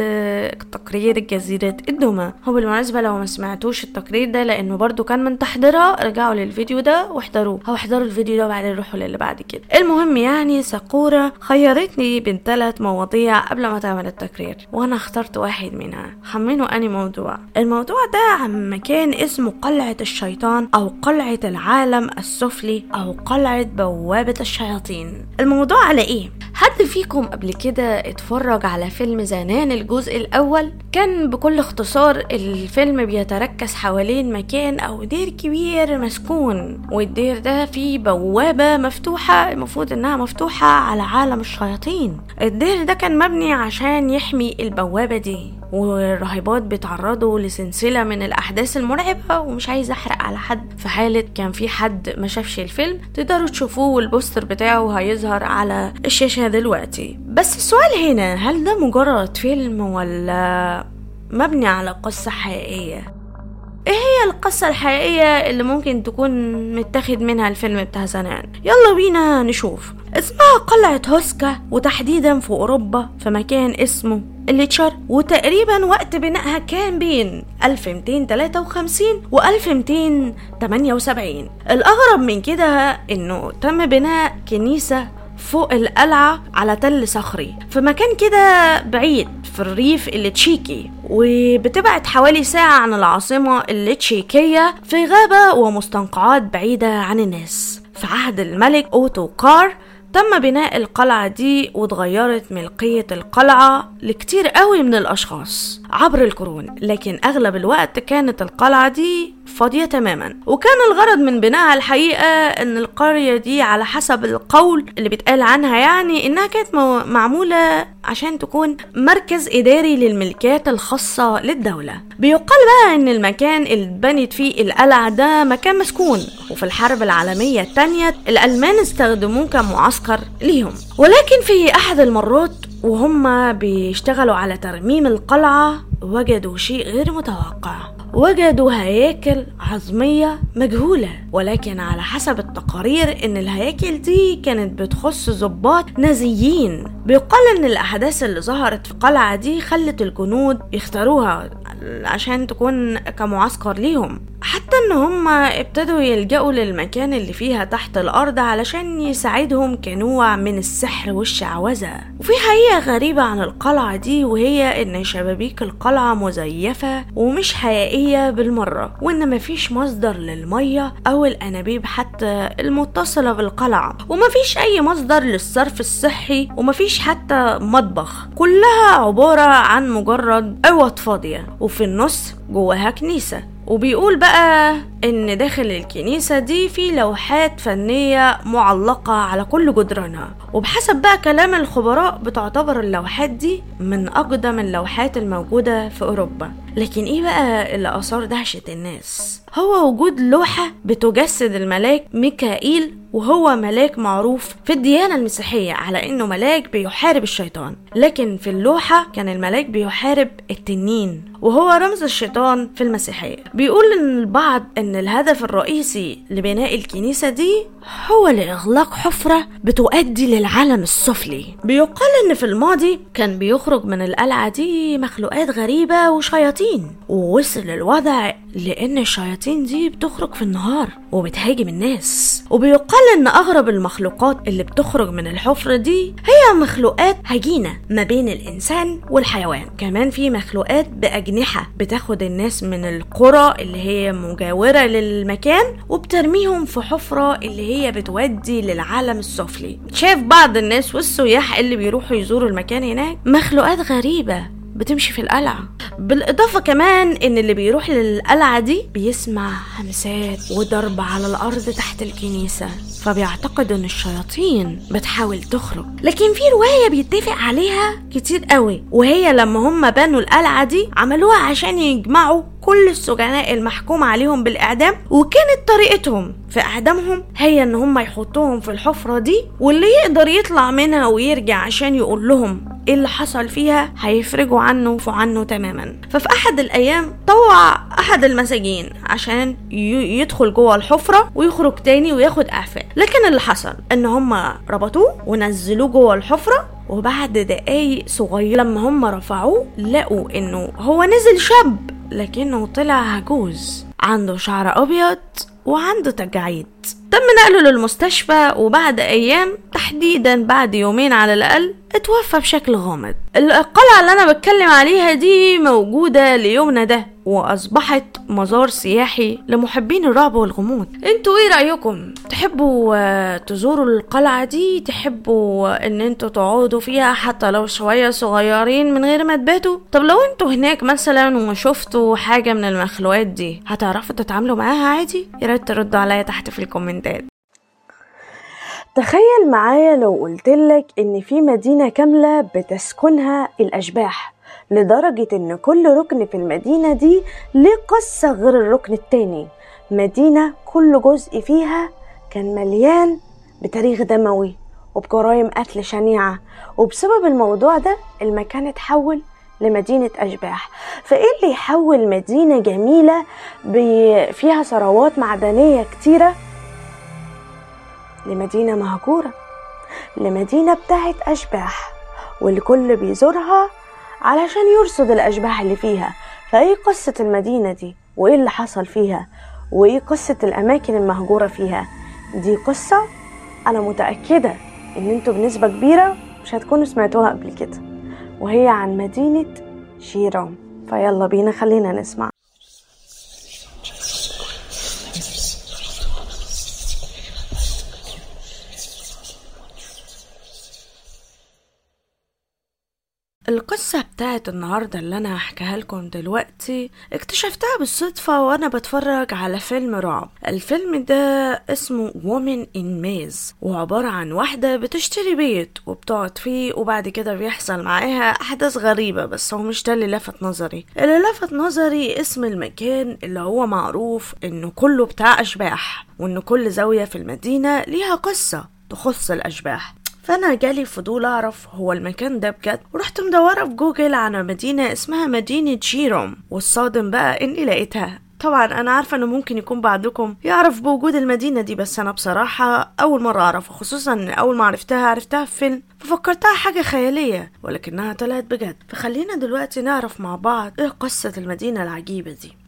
تقرير جزيرة الدوما. هو بالمناسبة لو ما سمعتوش التقرير ده لأنه برضو كان من تحضيرها رجعوا للفيديو ده واحضروه. أو احضروا الفيديو ده وبعدين روحوا للي بعد كده. المهم يعني ساكورا خيرتني بين ثلاث مواضيع قبل ما تعمل التقرير وأنا اخترت واحد منها. خمنوا أني موضوع؟ الموضوع ده عن مكان اسمه قلعة الشيطان أو قلعة العالم السفلي أو قلعة بوابة الشياطين الموضوع على إيه؟ حد فيكم قبل كده اتفرج على فيلم The Nun الجزء الأول؟ كان بكل اختصار الفيلم بيتركز حوالين مكان أو دير كبير مسكون والدير ده فيه بوابة مفتوحة المفروض إنها مفتوحة على عالم الشياطين الدير ده كان مبني عشان يحمي البوابة دي والراهبات بيتعرضوا لسلسلة من الأحداث المرعبة ومش عايز أحرق على حد في حالة كان في حد ما شافش الفيلم تقدروا تشوفوه والبوستر بتاعه هيظهر على الشاشة دلوقتي بس السؤال هنا هل ده مجرد فيلم ولا مبني على قصة حقيقية؟ إيه هي القصة الحقيقية اللي ممكن تكون متاخد منها الفيلم بتاع The Nun يلا بينا نشوف. اسمها قلعة هوسكا وتحديدا في أوروبا في مكان اسمه التشيك وتقريبا وقت بنائها كان بين 1253 و 1278 الأغرب من كده إنه تم بناء كنيسة فوق القلعة على تل صخري. في مكان كده بعيد في الريف التشيكي. وبتبعد حوالي ساعة عن العاصمة التشيكية في غابة ومستنقعات بعيدة عن الناس. في عهد الملك أوتوكار تم بناء القلعة دي واتغيرت ملكية القلعة لكتير قوي من الأشخاص عبر القرون لكن أغلب الوقت كانت القلعة دي فاضية تماما. وكان الغرض من بنائها الحقيقة إن القرية دي على حسب القول اللي بيتقال عنها يعني إنها كانت معمولة عشان تكون مركز إداري للملكات الخاصة للدولة. بيقال بقى إن المكان اللي اتبنت فيه القلعة ده مكان مسكون وفي الحرب العالمية التانية الألمان استخدموه كمعسكر ليهم. ولكن في أحد المرات وهم بيشتغلوا على ترميم القلعة وجدوا شيء غير متوقع. وجدوا هياكل عظمية مجهولة. ولكن على حسب التقارير إن الهياكل دي كانت بتخص ضباط نازيين. بيقال إن الأحداث اللي ظهرت في القلعة دي خلت الجنود يختاروها. عشان تكون كمعسكر ليهم. حتى إن هم ابتدوا يلجأوا للمكان اللي فيها تحت الأرض علشان يساعدهم كنوع من السحر والشعوذة. وفي حقيقة غريبة عن القلعة دي وهي إن شبابيك القلعة مزيفة ومش حقيقية بالمرة وإن مفيش مصدر للمية أو الأنابيب حتى المتصلة بالقلعة. ومفيش أي مصدر للصرف الصحي ومفيش حتى مطبخ. كلها عبارة عن مجرد أوض فاضية. وفي النص جواها كنيسة. وبيقول بقى إن داخل الكنيسة دي في لوحات فنية معلقة على كل جدرانها. وبحسب بقى كلام الخبراء بتعتبر اللوحات دي من أقدم اللوحات الموجودة في أوروبا. لكن إيه بقى اللي اثار دهشة الناس؟ هو وجود لوحة بتجسد الملاك ميكائيل وهو ملاك معروف في الديانة المسيحية على انه ملاك بيحارب الشيطان. لكن في اللوحة كان الملاك بيحارب التنين وهو رمز الشيطان في المسيحية. بيقول البعض إن الهدف الرئيسي لبناء الكنيسة دي هو لإغلاق حفرة بتؤدي للعالم السفلي. بيقال إن في الماضي كان بيخرج من القلعة دي مخلوقات غريبة وشياطين ووصل الوضع لأن الشياطين دي بتخرج في النهار وبتهاجم الناس. وبيقال إن أغرب المخلوقات اللي بتخرج من الحفرة دي هي مخلوقات هجينة ما بين الإنسان والحيوان. كمان في مخلوقات بأجنحة بتاخد الناس من القرى اللي هي مجاورة للمكان وبترميهم في حفرة اللي هي بتودي للعالم السفلي. شاف بعض الناس والسياح اللي بيروحوا يزوروا المكان هناك؟ مخلوقات غريبة. بتمشي في القلعة. بالإضافة كمان إن اللي بيروح للقلعة دي بيسمع همسات وضرب على الأرض تحت الكنيسة. فبيعتقد إن الشياطين بتحاول تخرج. لكن في رواية بيتفق عليها كتير قوي وهي لما هم بنوا القلعة دي عملوها عشان يجمعوا كل السجناء المحكوم عليهم بالإعدام وكانت طريقتهم في إعدامهم هي إن هم يحطوهم في الحفرة دي واللي يقدر يطلع منها ويرجع عشان يقول لهم إيه اللي حصل فيها هيفرجوا عنه وفوا عنه تماما. ففي أحد الأيام طوع أحد المساجين عشان يدخل جوه الحفرة ويخرج تاني وياخد إعفاء. لكن اللي حصل إن هم ربطوه ونزلوه جوه الحفرة وبعد دقايق صغيرة لما هم رفعوه لقوا إنه هو نزل شاب لكنه طلع عجوز عنده شعر أبيض وعنده تجاعيد. تم نقله للمستشفى وبعد أيام تحديدا بعد يومين على الأقل اتوفى بشكل غامض. القلعة اللي أنا بتكلم عليها دي موجودة ليومنا ده وأصبحت مزار سياحي لمحبين الرعب والغموض. أنتوا إيه رأيكم؟ تحبوا آه، تزوروا القلعة دي؟ تحبوا ان أنتوا تقعدوا فيها حتى لو شوية صغيرين من غير ما تباتوا؟ طب لو أنتوا هناك مثلا وشفتوا حاجة من المخلوقات دي هتعرفوا تتعاملوا معاها عادي؟ يا ريت تردوا عليا تحت في الكومنتات تخيل معايا لو قلتلك إن في مدينة كاملة بتسكنها الأشباح لدرجة إن كل ركن في المدينة دي ليه قصة غير الركن التاني. مدينة كل جزء فيها كان مليان بتاريخ دموي وبجرائم قتل شنيعة وبسبب الموضوع ده المكان اتحول لمدينة أشباح. فإيه اللي يحول مدينة جميلة فيها ثروات معدنية كتيرة؟ لمدينة مهجورة لمدينة بتاعت أشباح والكل بيزورها علشان يرصد الأشباح اللي فيها. فإيه قصة المدينة دي؟ وإيه اللي حصل فيها؟ وإيه قصة الأماكن المهجورة فيها؟ دي قصة أنا متأكدة إن أنتوا بنسبة كبيرة مش هتكونوا سمعتوها قبل كده. وهي عن مدينة شيرام. فيلا بينا خلينا نسمع. القصة بتاعت النهاردة اللي أنا هحكيها لكم دلوقتي اكتشفتها بالصدفة وأنا بتفرج على فيلم رعب. الفيلم ده اسمه Woman in Maze وعبارة عن واحدة بتشتري بيت وبتقعد فيه وبعد كده بيحصل معاها أحداث غريبة بس هو مش ده اللي لفت نظري. اللي لفت نظري اسم المكان اللي هو معروف إنه كله بتاع أشباح وإن كل زاوية في المدينة ليها قصة تخص الأشباح. فأنا جالي فضول أعرف هو المكان ده بجد ورحت مدورة في جوجل على مدينة اسمها مدينة جيروم والصادم بقى إني لقيتها. طبعا أنا عارفة إنه ممكن يكون بعضكم يعرف بوجود المدينة دي بس أنا بصراحة أول مرة أعرفها خصوصا أول ما عرفتها عرفتها في فيلم ففكرتها حاجة خيالية ولكنها طلعت بجد. فخلينا دلوقتي نعرف مع بعض إيه قصة المدينة العجيبة دي.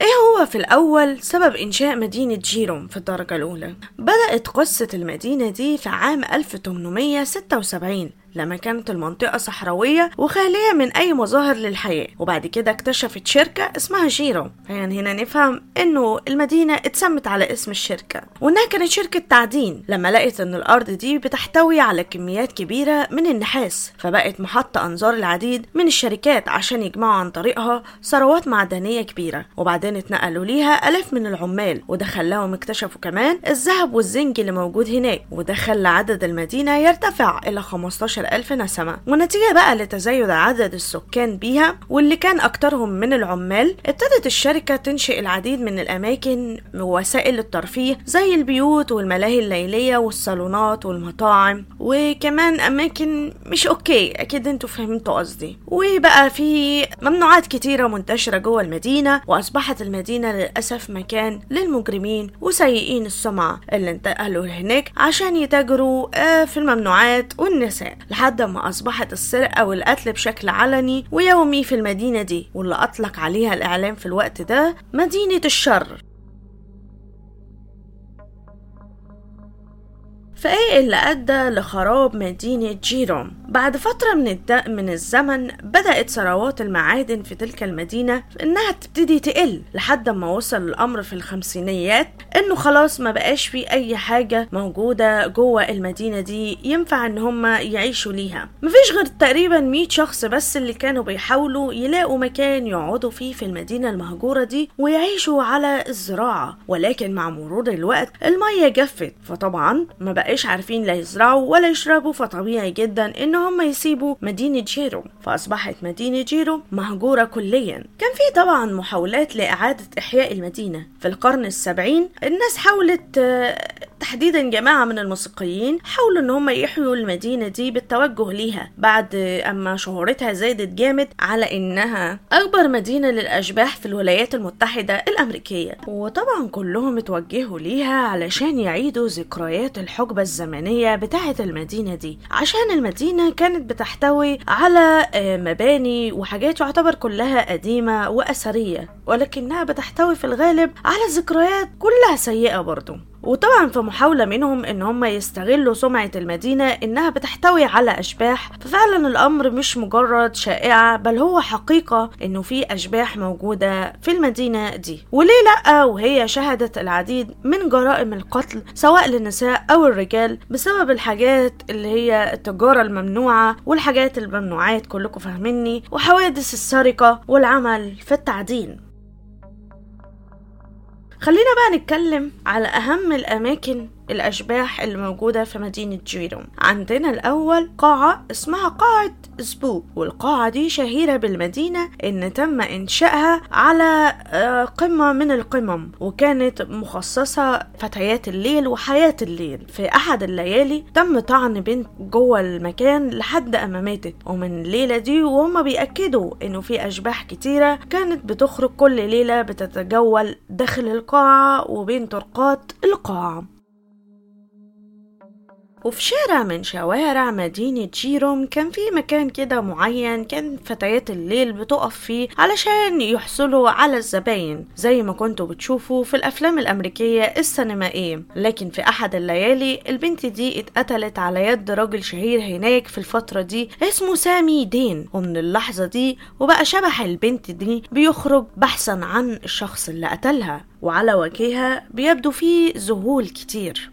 إيه هو في الأول سبب إنشاء مدينة جيروم في الدرجة الأولى؟ بدأت قصة المدينة دي في عام 1876 لما كانت المنطقة صحراوية وخالية من أي مظاهر للحياة. وبعد كده اكتشفت شركة اسمها جيرو. يعني هنا نفهم إنه المدينة اتسمت على اسم الشركة. وإنها كانت شركة تعدين. لما لقت إن الأرض دي بتحتوي على كميات كبيرة من النحاس فبقت محطة أنظار العديد من الشركات عشان يجمعوا عن طريقها ثروات معدنية كبيرة. وبعدين اتنقلوا ليها آلاف من العمال. وده خلاهم اكتشفوا كمان الذهب والزنك اللي موجود هناك. وده خلى عدد المدينة يرتفع إلى 15 ألف نسمة. ونتيجة بقى لتزايد عدد السكان بيها واللي كان أكترهم من العمال ابتدت الشركة تنشئ العديد من الأماكن ووسائل الترفيه زي البيوت والملاهي الليلية والصالونات والمطاعم وكمان أماكن مش أوكي. أكيد أنتوا فهمتوا قصدي. وبقى في ممنوعات كتيرة منتشرة جوه المدينة وأصبحت المدينة للأسف مكان للمجرمين وسيئين السمعة اللي انتقلوا هناك عشان يتاجروا آه، في الممنوعات والنساء. لحد ما أصبحت السرقة والقتل بشكل علني ويومي في المدينة دي واللي أطلق عليها الإعلام في الوقت ده مدينة الشر. فإيه اللي أدى لخراب مدينة جيروم؟ بعد فترة من الد... من الزمن بدأت ثروات المعادن في تلك المدينة إنها تبتدي تقل لحد ما وصل الأمر في الخمسينيات إنه خلاص ما بقاش في أي حاجة موجودة جوه المدينة دي ينفع إن هم يعيشوا ليها. مفيش غير تقريبا 100 شخص بس اللي كانوا بيحاولوا يلاقوا مكان يقعدوا فيه في المدينة المهجورة دي ويعيشوا على الزراعة ولكن مع مرور الوقت المية جفت. فطبعا ما بقاش بقاش عارفين لا يزرعوا ولا يشربوا فطبيعي جدا إن هم يسيبوا مدينة جيرو. فأصبحت مدينة جيرو مهجورة كليا. كان في طبعا محاولات لإعادة إحياء المدينة. في القرن السبعين الناس حاولت آه، تحديدا جماعة من الموسيقيين حاولوا إن هم يحيوا المدينة دي بالتوجه ليها بعد أما شهرتها زادت جامد على إنها أكبر مدينة للأشباح في الولايات المتحدة الأمريكية. وطبعا كلهم اتوجهوا ليها علشان يعيدوا ذكريات الحقبة الزمنية بتاعة المدينة دي عشان المدينة كانت بتحتوي على آه، مباني وحاجات تعتبر كلها قديمة وأثرية ولكنها بتحتوي في الغالب على ذكريات كلها سيئة برضو. وطبعا في محاولة منهم إن هم يستغلوا سمعة المدينة إنها بتحتوي على أشباح ففعلا الأمر مش مجرد شائعة بل هو حقيقة إنه في أشباح موجودة في المدينة دي. وليه لأ؟ وهي شهدت العديد من جرائم القتل سواء للنساء أو الرجال بسبب الحاجات اللي هي التجارة الممنوعة والحاجات الممنوعات كلكم فاهميني وحوادث السرقة والعمل في التعدين. خلينا بقى نتكلم على أهم الأماكن الأشباح اللي موجودة في مدينة جيرو عندنا الأول قاعة اسمها قاعة سبوك والقاعة دي شهيرة بالمدينة إن تم إنشائها على آه، قمة من القمم وكانت مخصصة فتيات الليل وحياة الليل. في أحد الليالي تم طعن بنت جوه المكان لحد أما ماتت. ومن الليلة دي وهم بيأكدوا إنه في أشباح كتيرة كانت بتخرج كل ليلة بتتجول داخل القاعة وبين طرقات القاعة. وفي شارع من شوارع مدينة جيروم كان في مكان كده معين كان فتيات الليل بتقف فيه علشان يحصلوا على الزباين زي ما كنتوا بتشوفوا في الأفلام الأمريكية السينمائية. لكن في أحد الليالي البنت دي اتقتلت على يد راجل شهير هناك في الفترة دي اسمه سامي دين. ومن اللحظة دي وبقى شبح البنت دي بيخرج بحثا عن الشخص اللي قتلها وعلى وجهها بيبدو فيه ذهول كتير.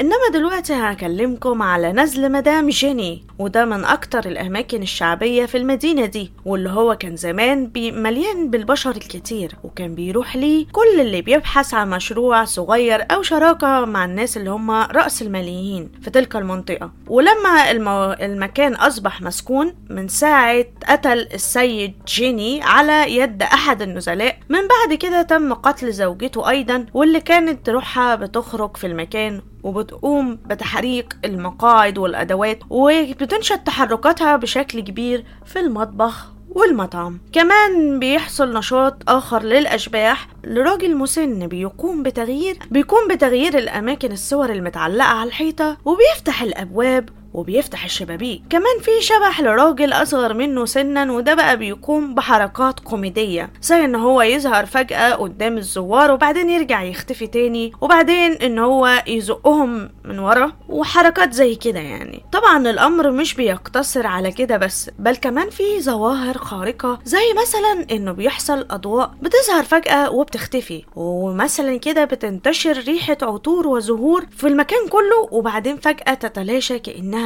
إنما دلوقتي هكلمكم على نزل مدام جيني وده من أكتر الأماكن الشعبية في المدينة دي واللي هو كان زمان مليان بالبشر الكتير وكان بيروح ليه كل اللي بيبحث عن مشروع صغير أو شراكة مع الناس اللي هم رأس الماليين في تلك المنطقة. ولما المو... المكان أصبح مسكون من ساعة قتل السيد جيني على يد أحد النزلاء من بعد كده تم قتل زوجته أيضا واللي كانت روحها بتخرج في المكان وبتقوم بتحريك المقاعد والأدوات وبتنشط تحركاتها بشكل كبير في المطبخ والمطعم. كمان بيحصل نشاط آخر للأشباح. لراجل مسن بيقوم بتغيير بيقوم بتغيير الأماكن الصور المتعلقة على الحيطة وبيفتح الأبواب وبيفتح الشبابيك. كمان في شبح لراجل أصغر منه سنا وده بقى بيقوم بحركات كوميدية زي إن هو يظهر فجأة قدام الزوار وبعدين يرجع يختفي تاني وبعدين إن هو يزقهم من ورا وحركات زي كده يعني. طبعا الأمر مش بيقتصر على كده بس بل كمان في ظواهر خارقة زي مثلا إنه بيحصل أضواء بتظهر فجأة وبتختفي ومثلا كده بتنتشر ريحة عطور وزهور في المكان كله وبعدين فجأة تتلاشى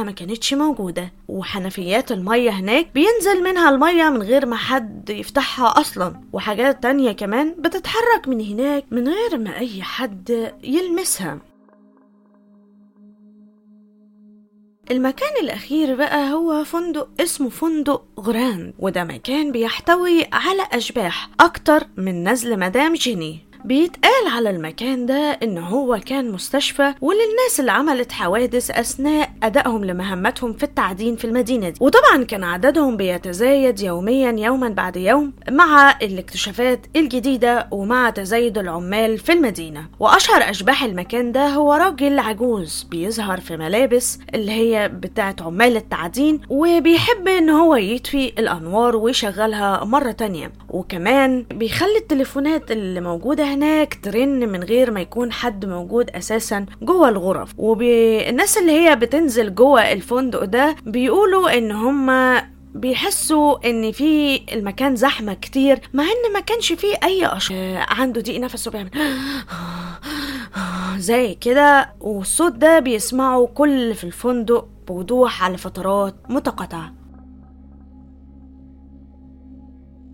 ما كانتش موجودة. وحنفيات المية هناك بينزل منها المية من غير ما حد يفتحها أصلا. وحاجات تانية كمان بتتحرك من هناك من غير ما أي حد يلمسها. المكان الأخير بقى هو فندق اسمه فندق غراند. وده مكان بيحتوي على أشباح أكتر من نزل مدام جيني. بيتقال على المكان ده إن هو كان مستشفى وللناس اللي عملت حوادث أثناء أدائهم لمهمتهم في التعدين في المدينة دي. وطبعا كان عددهم بيتزايد يوميا يوما بعد يوم مع الاكتشافات الجديدة ومع تزايد العمال في المدينة. وأشهر أشباح المكان ده هو راجل عجوز بيظهر في ملابس اللي هي بتاعه عمال التعدين وبيحب إن هو يطفي الأنوار ويشغلها مرة تانية. وكمان بيخلي التليفونات اللي موجودة هناك ترن من غير ما يكون حد موجود أساسا جوه الغرف. والناس اللي هي بتنزل جوه الفندق ده بيقولوا إن هما بيحسوا إن في المكان زحمة كتير مع إن ما كانش فيه أي اشخاص عنده ضيق نفس وبيعمل زي كده. والصوت ده بيسمعه كل في الفندق بوضوح على فترات متقاطعة.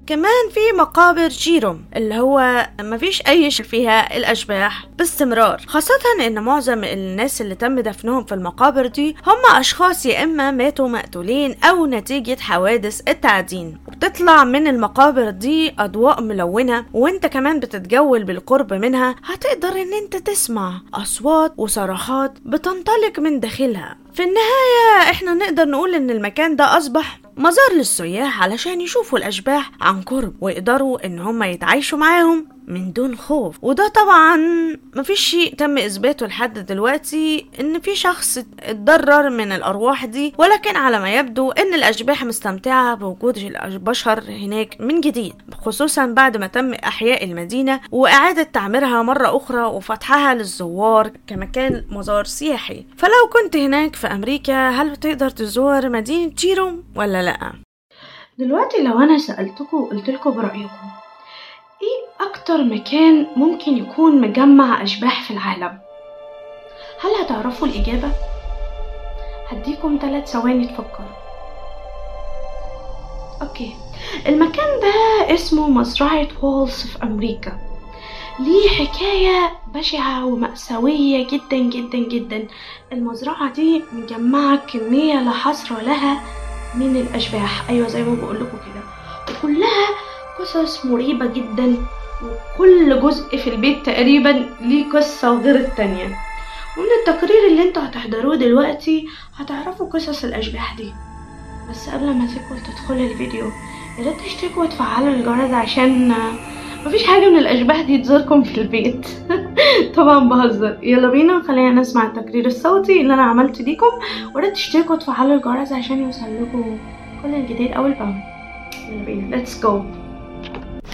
كمان في مقابر جيروم اللي هو مفيش أي شيء فيها الأشباح باستمرار. خاصة إن معظم الناس اللي تم دفنهم في المقابر دي هم أشخاص يا إما ماتوا مقتولين أو نتيجة حوادث التعدين. وبتطلع من المقابر دي أضواء ملونة وإنت كمان بتتجول بالقرب منها. هتقدر إن إنت تسمع أصوات وصراخات بتنطلق من داخلها. في النهاية إحنا نقدر نقول إن المكان ده أصبح مزار للسياح علشان يشوفوا الأشباح عن قرب ويقدروا إن هم يتعايشوا معاهم. من دون خوف. وده طبعا مفيش شيء تم إثباته لحد دلوقتي إن في شخص اتضرر من الأرواح دي ولكن على ما يبدو إن الأشباح مستمتعة بوجود البشر هناك من جديد خصوصا بعد ما تم إحياء المدينة وإعادة تعميرها مرة أخرى وفتحها للزوار كمكان مزار سياحي. فلو كنت هناك في أمريكا هل بتقدر تزور مدينة جيروم ولا لأ؟ دلوقتي لو أنا سألتكم وقلت لكم برأيكم. إيه أكتر مكان ممكن يكون مجمع أشباح في العالم؟ هل هتعرفوا الإجابة؟ هديكم ثلاث ثواني تفكروا. okay. المكان ده اسمه مزرعة وولز في أمريكا ليه حكاية بشعة ومأساوية جدا جدا جدا. المزرعة دي مجمعة كمية لا حصر لها من الأشباح. أيوة زي ما بقولكوا كده. وكلها قصص مريبة جدا وكل جزء في البيت تقريبا ليه قصة غير التانية. ومن التقرير اللي أنتوا هتحضروه دلوقتي هتعرفوا قصص الأشباح دي. بس قبل ما تدخل تدخلوا الفيديو ياريت تشتركوا وتفعلوا الجرس عشان مفيش حاجة من الأشباح دي تزوركم في البيت. طبعا بهزر. يلا بينا خلينا نسمع التقرير الصوتي اللي أنا عملته ليكم. ويا ريت تشتركوا وتفعلوا الجرس عشان يوصلكوا كل الجديد أول بأول. يلا بينا let's go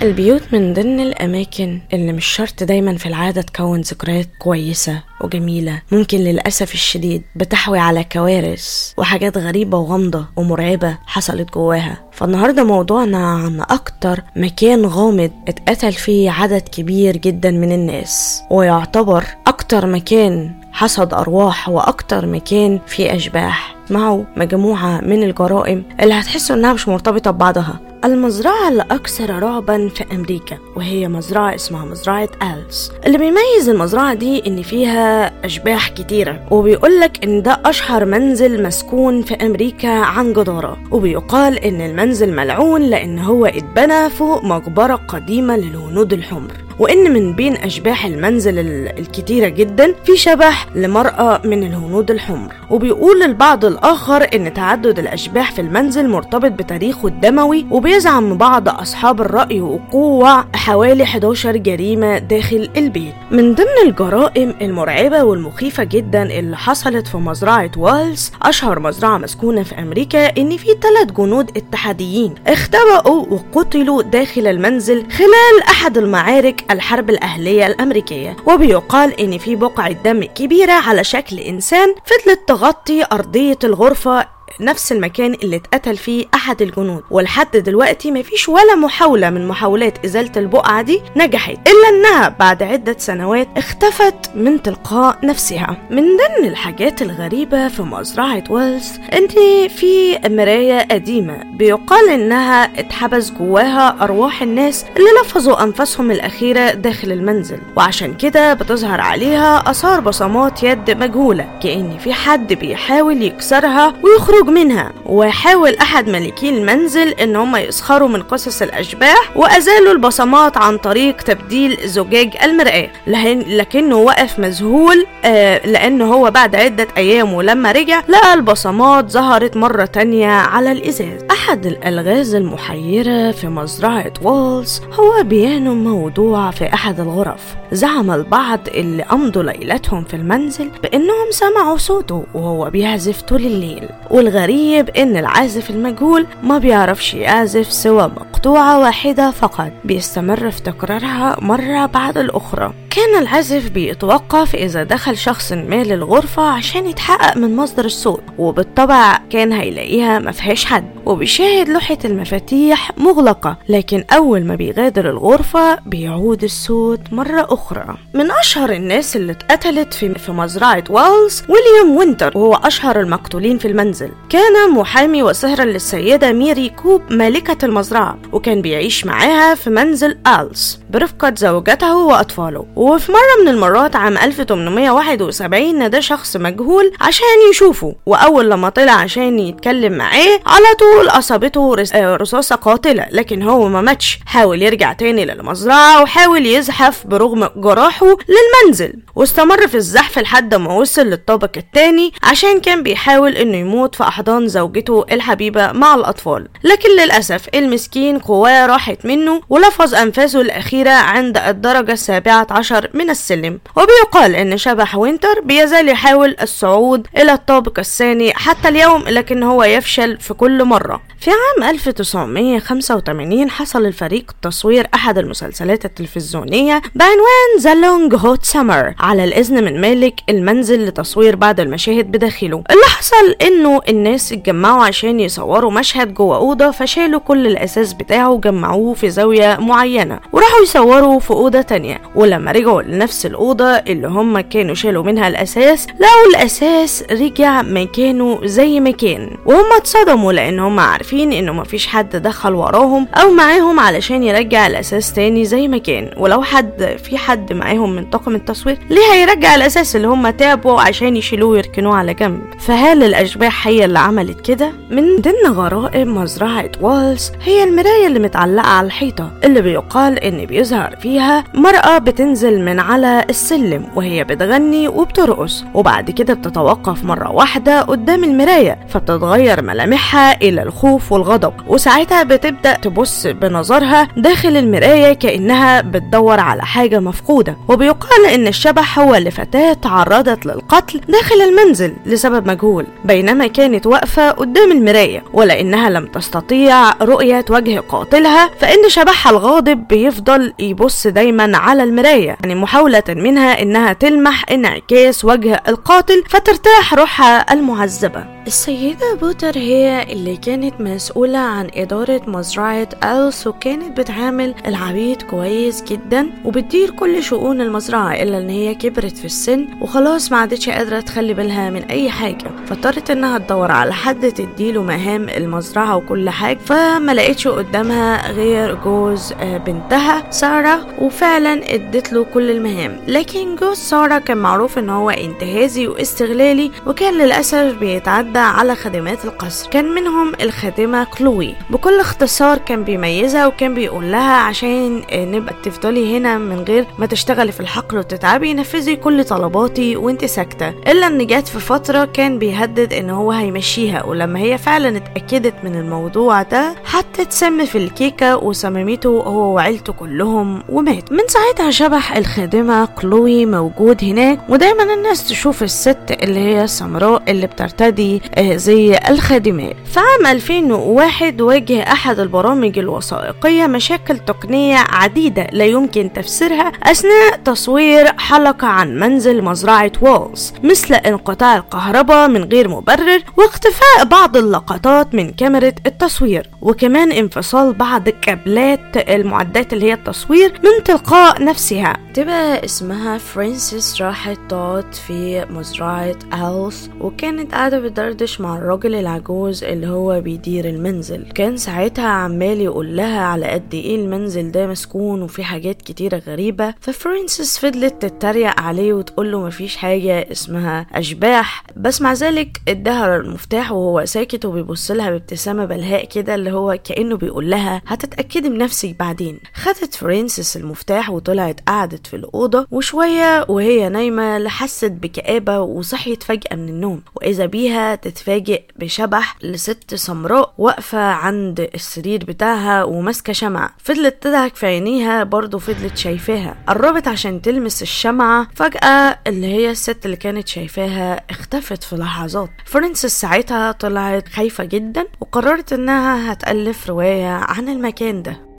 البيوت من ضمن الأماكن اللي مش شرط دايما في العادة تكون ذكريات كويسة وجميلة. ممكن للأسف الشديد بتحوي على كوارث وحاجات غريبة وغامضة ومرعبة حصلت جواها. فالنهاردة موضوعنا عن أكتر مكان غامض اتقتل فيه عدد كبير جدا من الناس ويعتبر أكتر مكان حصد أرواح وأكتر مكان فيه أشباح. معه مجموعة من الجرائم اللي هتحسوا إنها مش مرتبطة ببعضها. المزرعة الأكثر رعبا في أمريكا وهي مزرعة اسمها مزرعة ألز اللي بيميز المزرعة دي إن فيها أشباح كتيرة وبيقولك إن ده أشهر منزل مسكون في أمريكا عن جدارة. وبيقال إن المنزل ملعون لأن هو اتبنى فوق مقبرة قديمة للهنود الحمر. وإن من بين أشباح المنزل الكتيرة جدا في شبح لمرأة من الهنود الحمر. وبيقول البعض الآخر إن تعدد الأشباح في المنزل مرتبط بتاريخه الدموي وبيزعم بعض أصحاب الرأي وقوع حوالي 11 جريمة داخل البيت. من ضمن الجرائم المرعبة والمخيفة جدا اللي حصلت في مزرعة والز أشهر مزرعة مسكونة في أمريكا إن في ثلاث جنود اتحاديين اختبأوا وقتلوا داخل المنزل خلال أحد المعارك الحرب الأهلية الأمريكية وبيقال إن في بقعة دم كبيرة على شكل إنسان فضلت تغطي أرضية الغرفة نفس المكان اللي اتقتل فيه أحد الجنود ولحد دلوقتي مفيش ولا محاولة من محاولات إزالة البقعة دي نجحت إلا إنها بعد عدة سنوات اختفت من تلقاء نفسها. من ضمن الحاجات الغريبة في مزرعة ويلز إن في مراية قديمة بيقال إنها اتحبس جواها أرواح الناس اللي لفظوا أنفاسهم الأخيرة داخل المنزل وعشان كده بتظهر عليها آثار بصمات يد مجهولة كأن في حد بيحاول يكسرها ويخرج يخرج منها وحاول أحد ملكي المنزل إن هم يسخروا من قصص الأشباح وأزالوا البصمات عن طريق تبديل زجاج المرآة. لكنه وقف مذهول آه لأنه هو بعد عدة أيام ولما رجع لقى البصمات ظهرت مرة تانية على الإزاز. أحد الألغاز المحيرة في مزرعة وولز هو بيانو موضوع في أحد الغرف. زعم البعض اللي أمضوا ليلتهم في المنزل بأنهم سمعوا صوته وهو بيعزف طول الليل. والغريب إن العازف المجهول ما بيعرفش يعزف سوى مقطوعة واحدة فقط بيستمر في تكرارها مرة بعد الأخرى. كان العازف بيتوقف إذا دخل شخص ما للغرفة عشان يتحقق من مصدر الصوت وبالطبع كان هيلاقيها مفيهاش حد. وبيشاهد لوحة المفاتيح مغلقة لكن أول ما بيغادر الغرفة بيعود الصوت مرة أخرى. من أشهر الناس اللي اتقتلت في, في مزرعة والز ويليام وينتر وهو أشهر المقتولين في المنزل. كان محامي وصهرا للسيدة ميري كوب مالكة المزرعة وكان بيعيش معاها في منزل آلز برفقة زوجته وأطفاله. وفي مرة من المرات عام 1871 نادى شخص مجهول عشان يشوفه وأول لما طلع عشان يتكلم معاه على طول أصابته آه، رصاصة قاتلة لكن هو ما ماتش. حاول يرجع تاني للمزرعة وحاول يزحف برغم جراحه للمنزل. واستمر في الزحف لحد ما وصل للطابق التاني عشان كان بيحاول إنه يموت في أحضان زوجته الحبيبة مع الأطفال. لكن للأسف المسكين قواه راحت منه ولفظ أنفاسه الأخيرة عند الدرجة السابعة عشر من السلم. وبيقال إن شبح وينتر بيزال يحاول الصعود إلى الطابق الثاني حتى اليوم لكن هو يفشل في كل مرة. في عام 1985 حصل الفريق تصوير أحد المسلسلات التلفزيونية بعنوان ذا لونج هوت سمر على الإذن من مالك المنزل لتصوير بعض المشاهد بداخله. اللي حصل إنه الناس اتجمعوا عشان يصوروا مشهد جوه أوضة فشالوا كل الأساس بتاعه وجمعوه في زاوية معينة وراحوا يصوروا في أوضة تانية. ولما رجعوا لنفس الأوضة اللي هم كانوا شالوا منها الأساس. لقوا الأساس رجع مكانه زي ما كان. وهم اتصدموا لأن هم عارفين إنه مفيش حد دخل وراهم أو معاهم علشان يرجع الأساس تاني زي ما كان. ولو حد في حد معاهم من طاقم التصوير ليه هيرجع الأساس اللي هم تعبوا عشان يشيلوه ويركنوه على جنب؟ فهل الأشباح هي اللي عملت كده؟ من ضمن غرائب مزرعة والز هي المراية اللي متعلقة على الحيطة اللي بيقال إن بيظهر فيها مرأة بتنزل من على السلم وهي بتغني وبترقص. وبعد كده بتتوقف مرة واحدة قدام المراية فبتتغير ملامحها إلى الخوف والغضب. وساعتها بتبدأ تبص بنظرها داخل المراية كأنها بتدور على حاجة مفقودة. وبيقال إن الشبح هو لفتاة تعرضت للقتل داخل المنزل لسبب مجهول بينما كانت واقفة قدام المراية. ولأنها لم تستطيع رؤية وجه قاتلها فإن شبحها الغاضب بيفضل يبص دايما على المراية. يعني محاولة منها إنها تلمح إنعكاس وجه القاتل فترتاح روحها المعذبة السيدة بوتر هي اللي كانت مسؤولة عن إدارة مزرعة ألس وكانت بتعامل العبيد كويس جدا وبتدير كل شؤون المزرعة إلا إن هي كبرت في السن وخلاص ما عادتش قادرة تخلي بالها من أي حاجة. فاضطرت إنها تدور على حد تديله مهام المزرعة وكل حاجة فما لقيتش قدامها غير جوز آه، بنتها سارة وفعلا ادت له كل المهام. لكن جوز سارة كان معروف إن هو انتهازي واستغلالي وكان للأسف بيتعدى على خدمات القصر. كان منهم الخادمة كلوي. بكل اختصار كان بيميزها وكان بيقول لها عشان نبقى تفضلي هنا من غير ما تشتغلي في الحقل وتتعبي نفذي كل طلباتي وانت ساكتة. إلا إن جت في فترة كان بيهدد إن هو هيمشيها ولما هي فعلا اتأكدت من الموضوع ده حطت سم في الكيكة وسممته هو وعيلته كلهم ومات. من ساعتها شبح الخادمة كلوي موجود هناك ودايما الناس تشوف الست اللي هي السمراء اللي بترتدي زي الخادمات. في عام 2001 واجه أحد البرامج الوثائقية مشاكل تقنية عديدة لا يمكن تفسيرها أثناء تصوير حلقة عن منزل مزرعة وولز مثل انقطاع الكهرباء من غير مبرر واختفاء بعض اللقطات من كاميرا التصوير وكمان انفصال بعض كابلات المعدات اللي هي التصوير من تلقاء نفسها. تبقى اسمها فرانسيس راحت تقعد في مزرعة ألس وكانت قاعدة بتدردش مع الراجل العجوز اللي هو بيدير المنزل. كان ساعتها عمال يقول لها على قد إيه المنزل ده مسكون وفي حاجات كتيرة غريبة. ففرانسيس فضلت تتريق عليه وتقول له مفيش حاجة اسمها أشباح. بس مع ذلك اداها المفتاح وهو ساكت وبيبص لها بابتسامة بلهاء كده اللي هو كأنه بيقول لها هتتأكدي بنفسك بعدين. خدت فرانسيس المفتاح وطلعت قعدت في الأوضة وشوية وهي نايمة لحست بكآبة وصحيت فجأة من النوم. وإذا بيها تتفاجئ بشبح لست سمراء واقفة عند السرير بتاعها وماسكة شمعة. فضلت تضحك في عينيها برضه فضلت شايفاها. قربت عشان تلمس الشمعة فجأة اللي هي الست اللي كانت شايفاها اختفت في لحظات. فرانسيس ساعتها طلعت خايفة جدا وقررت إنها هتألف رواية عن المكان ده.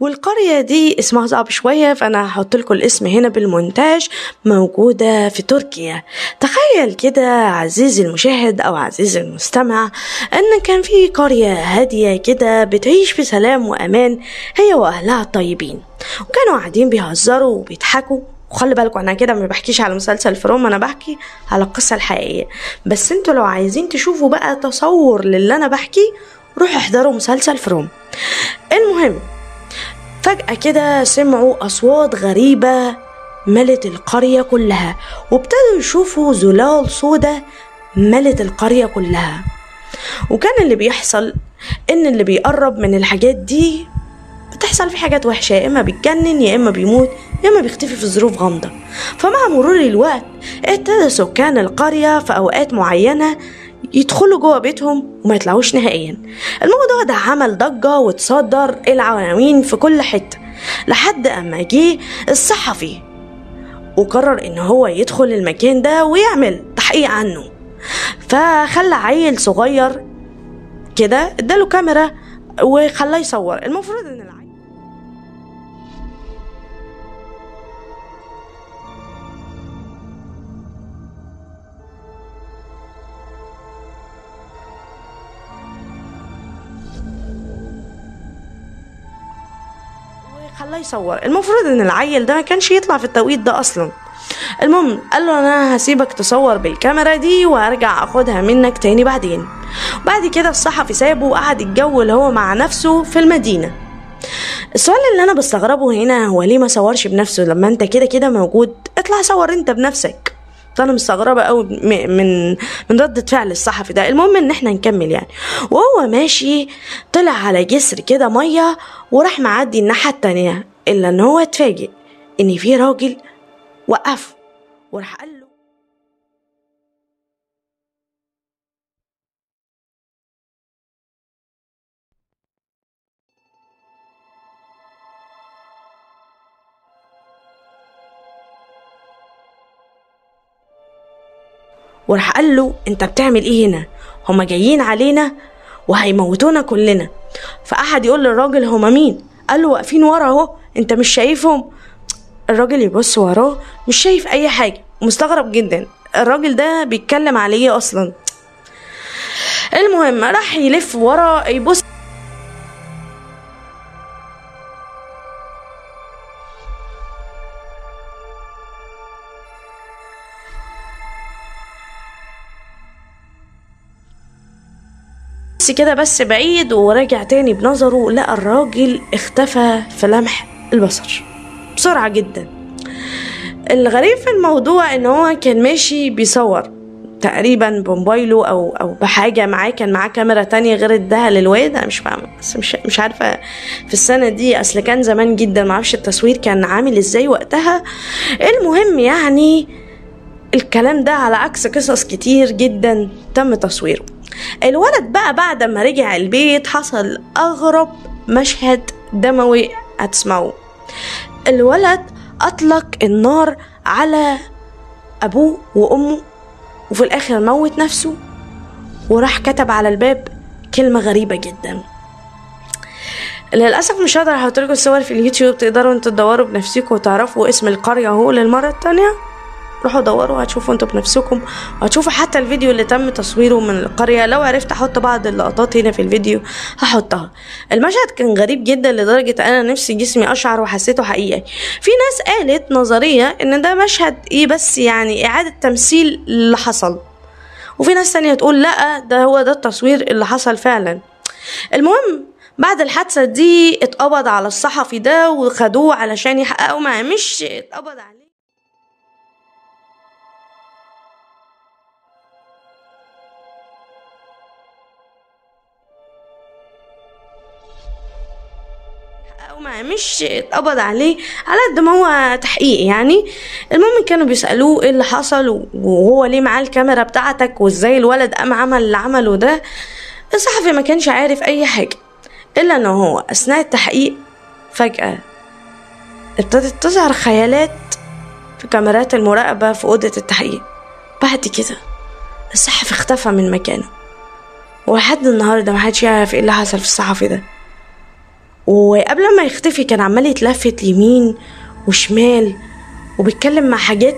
والقرية دي اسمها صعب شوية فأنا هحط لكم الاسم هنا بالمونتاج موجودة في تركيا. تخيل كده عزيزي المشاهد أو عزيزي المستمع أن كان في قرية هادية كده بتعيش في سلام وأمان هي وأهلها الطيبين وكانوا قاعدين بيهزروا وبيضحكوا. وخلي بالكم أنا كده ما بحكيش على مسلسل فروم أنا بحكي على القصة الحقيقية. بس أنتوا لو عايزين تشوفوا بقى تصور للي أنا بحكي روحوا احضروا مسلسل فروم. المهم فجأة كده سمعوا أصوات غريبة ملت القرية كلها وابتدوا يشوفوا زلال سودة ملت القرية كلها. وكان اللي بيحصل إن اللي بيقرب من الحاجات دي بتحصل فيه حاجات وحشة يا إما بيتجنن يا إما بيموت يا إما بيختفي في ظروف غامضة. فمع مرور الوقت ابتدى سكان القرية في أوقات معينة يدخلوا جوه بيتهم وما يطلعوش نهائيا. الموضوع ده عمل ضجة وتصدر العناوين في كل حتة لحد أما جه الصحفي وقرر إن هو يدخل المكان ده ويعمل تحقيق عنه. فخلى عيل صغير كده اداله كاميرا وخلاه يصور. المفروض إن يصور. المفروض إن العيل ده ما كانش يطلع في التوقيت ده أصلا. المهم قال له أنا هسيبك تصور بالكاميرا دي وهرجع أخدها منك تاني بعدين. بعد كده الصحفي سابه وقعد يتجول هو مع نفسه في المدينة. السؤال اللي أنا بستغربه هنا هو ليه ما صورش بنفسه؟ لما أنت كده كده موجود اطلع صور أنت بنفسك. أنا مستغربة قوي من من ردة فعل الصحفي ده. المهم إن إحنا نكمل يعني. وهو ماشي طلع على جسر كده مية وراح معدي الناحية التانية. إلا إن هو اتفاجئ إن في راجل وقف وراح قال له وراح قال له أنت بتعمل إيه هنا؟ هما جايين علينا وهيموتونا كلنا. فقعد يقول للراجل هما مين؟ قال له واقفين ورا اهو انت مش شايفهم؟ الراجل يبص وراه مش شايف اي حاجة مستغرب جدا الراجل ده بيتكلم عليه أصلا؟ المهم راح يلف ورا يبص بس كده بس بعيد ورجع تاني بنظره لقى الراجل اختفى في لمح البصر. بسرعة جدا. الغريب في الموضوع إن هو كان ماشي بيصور تقريبا بموبايله أو أو بحاجة معاه كان معاه كاميرا تانية غير إداها للواد أنا مش فاهمة بس مش مش عارفة في السنة دي أصل كان زمان جدا معرفش التصوير كان عامل إزاي وقتها. المهم يعني الكلام ده على عكس قصص كتير جدا تم تصويره. الولد بقى بعد ما رجع البيت حصل أغرب مشهد دموي هتسمعوه الولد أطلق النار على أبوه وأمه وفي الآخر موت نفسه وراح كتب على الباب كلمة غريبة جدا. للأسف مش هقدر أحط لكم الصور في اليوتيوب تقدروا أنتوا تدوروا بنفسكم وتعرفوا اسم القرية. اهو للمرة التانية. روحوا دوروا هتشوفوا أنتوا بنفسكم. وهتشوفوا حتى الفيديو اللي تم تصويره من القرية. لو عرفت أحط بعض اللقطات هنا في الفيديو هحطها. المشهد كان غريب جدا لدرجة أنا نفسي جسمي أشعر وحسيته حقيقي. في ناس قالت نظرية إن ده مشهد إيه بس يعني إعادة تمثيل اللي حصل. وفي ناس تانية تقول لأ ده هو ده التصوير اللي حصل فعلا. المهم بعد الحادثة دي اتقبض على الصحفي ده وخدوه علشان يحققوا معاه مش اتقبض عليه. ما مش اتقبض عليه على قد ما هو تحقيق يعني. المهم كانوا بيسألوه إيه اللي حصل وهو ليه معاه الكاميرا بتاعتك وإزاي الولد قام عمل اللي عمله ده. الصحفي ما كانش عارف أي حاجة إلا إن هو أثناء التحقيق فجأة ابتدت تظهر خيالات في كاميرات المراقبة في أوضة التحقيق. بعد كده الصحفي اختفى من مكانه ولحد النهاردة محدش يعرف إيه اللي حصل في الصحفي ده. وقبل ما يختفي كان عمال يتلفت يمين وشمال وبيتكلم مع حاجات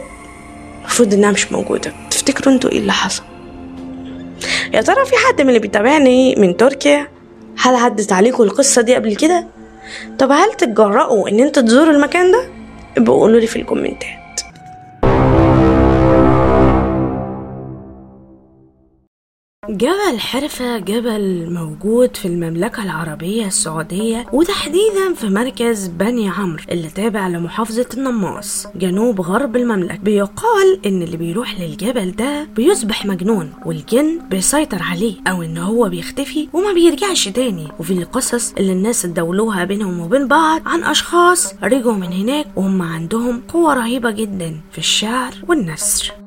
المفروض إنها مش موجودة. تفتكروا أنتوا إيه اللي حصل؟ يا ترى في حد من اللي بيتابعني من تركيا؟ هل عدت عليكم القصة دي قبل كده؟ طب هل تتجرأوا إن أنتوا تزوروا المكان ده؟ ابقوا لي في الكومنتات. جبل حرفة جبل موجود في المملكة العربية السعودية وتحديدا في مركز بني عمرو اللي تابع لمحافظة النماص جنوب غرب المملكة. بيقال إن اللي بيروح للجبل ده بيصبح مجنون والجن بيسيطر عليه أو إن هو بيختفي وما بيرجعش تاني. وفي القصص اللي الناس اتداولوها بينهم وبين بعض عن أشخاص رجعوا من هناك وهم عندهم قوة رهيبة جدا في الشعر والنثر.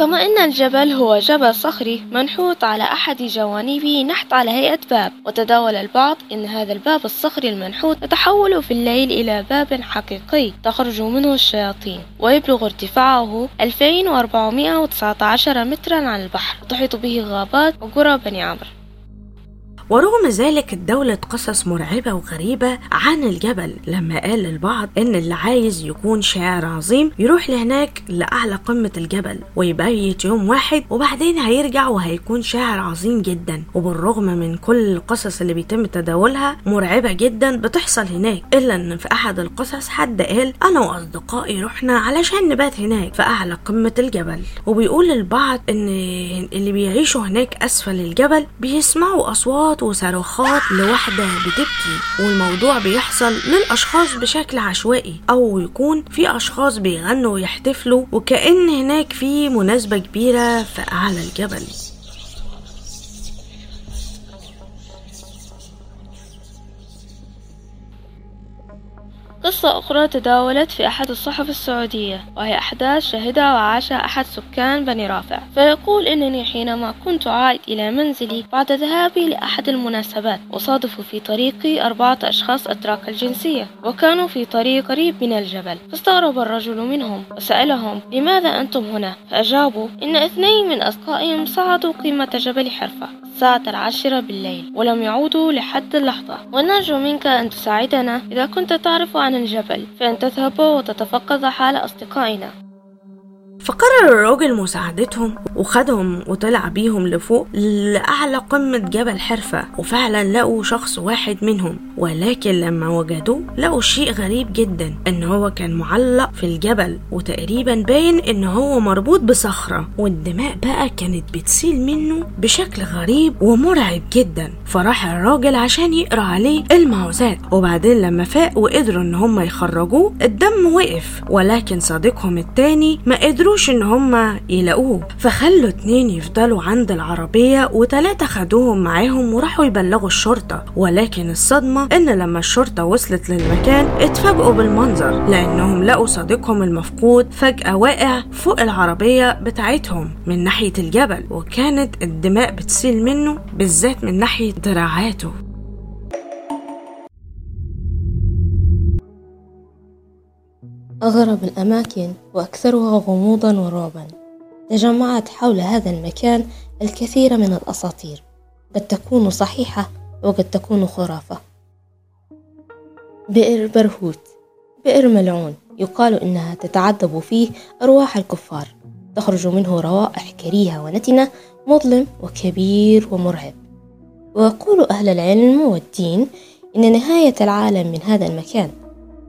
كما أن الجبل هو جبل صخري منحوت على أحد جوانبه نحت على هيئة باب وتداول البعض أن هذا الباب الصخري المنحوت يتحول في الليل إلى باب حقيقي تخرج منه الشياطين ويبلغ ارتفاعه 2419 مترا عن البحر تحيط به غابات وقرى بني عمرو. ورغم ذلك الدولة قصص مرعبة وغريبة عن الجبل لما قال البعض إن اللي عايز يكون شاعر عظيم يروح لهناك لأعلى قمة الجبل ويبيت يوم واحد وبعدين هيرجع وهيكون شاعر عظيم جدا. وبالرغم من كل القصص اللي بيتم تداولها مرعبة جدا بتحصل هناك إلا إن في أحد القصص حد قال أنا وأصدقائي رحنا علشان نبات هناك في أعلى قمة الجبل. وبيقول البعض إن اللي بيعيشوا هناك أسفل الجبل بيسمعوا أصوات وصراخات لواحدة بتبكي والموضوع بيحصل للأشخاص بشكل عشوائي أو يكون في أشخاص بيغنوا ويحتفلوا وكأن هناك في مناسبة كبيرة في أعلى الجبل. قصة أخرى تداولت في أحد الصحف السعودية وهي أحداث شهدها وعاشها أحد سكان بني رافع فيقول إنني حينما كنت عائد إلى منزلي بعد ذهابي لأحد المناسبات وصادف في طريقي أربعة أشخاص أتراك الجنسية وكانوا في طريق قريب من الجبل فاستغرب الرجل منهم وسألهم لماذا أنتم هنا؟ فأجابوا إن اثنين من أصدقائهم صعدوا قمة جبل حرفة الساعة العاشرة بالليل ولم يعودوا لحد اللحظة ونرجو منك أن تساعدنا إذا كنت تعرف عن الجبل فأن تذهب وتتفقد حال أصدقائنا. فقرر الراجل مساعدتهم وخدهم وطلع بيهم لفوق لأعلى قمة جبل حرفة وفعلا لقوا شخص واحد منهم. ولكن لما وجدوه لقوا شيء غريب جدا إن هو كان معلق في الجبل وتقريبا باين إن هو مربوط بصخرة. والدماء بقى كانت بتسيل منه بشكل غريب ومرعب جدا. فراح الراجل عشان يقرأ عليه المعوذات. وبعدين لما فاق وقدروا إن هم يخرجوه الدم وقف. ولكن صديقهم التاني ما قدروا قدروش إن هما يلاقوه. فخلوا اتنين يفضلوا عند العربية وتلاتة خدوهم معاهم وراحوا يبلغوا الشرطة. ولكن الصدمة إن لما الشرطة وصلت للمكان اتفاجئوا بالمنظر لأنهم لقوا صديقهم المفقود فجأة واقع فوق العربية بتاعتهم من ناحية الجبل وكانت الدماء بتسيل منه بالذات من ناحية دراعاته. أغرب الأماكن وأكثرها غموضا ورعبا تجمعت حول هذا المكان الكثير من الأساطير. قد تكون صحيحة وقد تكون خرافة. بئر برهوت. بئر ملعون. يقال إنها تتعذب فيه أرواح الكفار. تخرج منه روائح كريهة ونتنة مظلم وكبير ومرعب. ويقول أهل العلم والدين إن نهاية العالم من هذا المكان.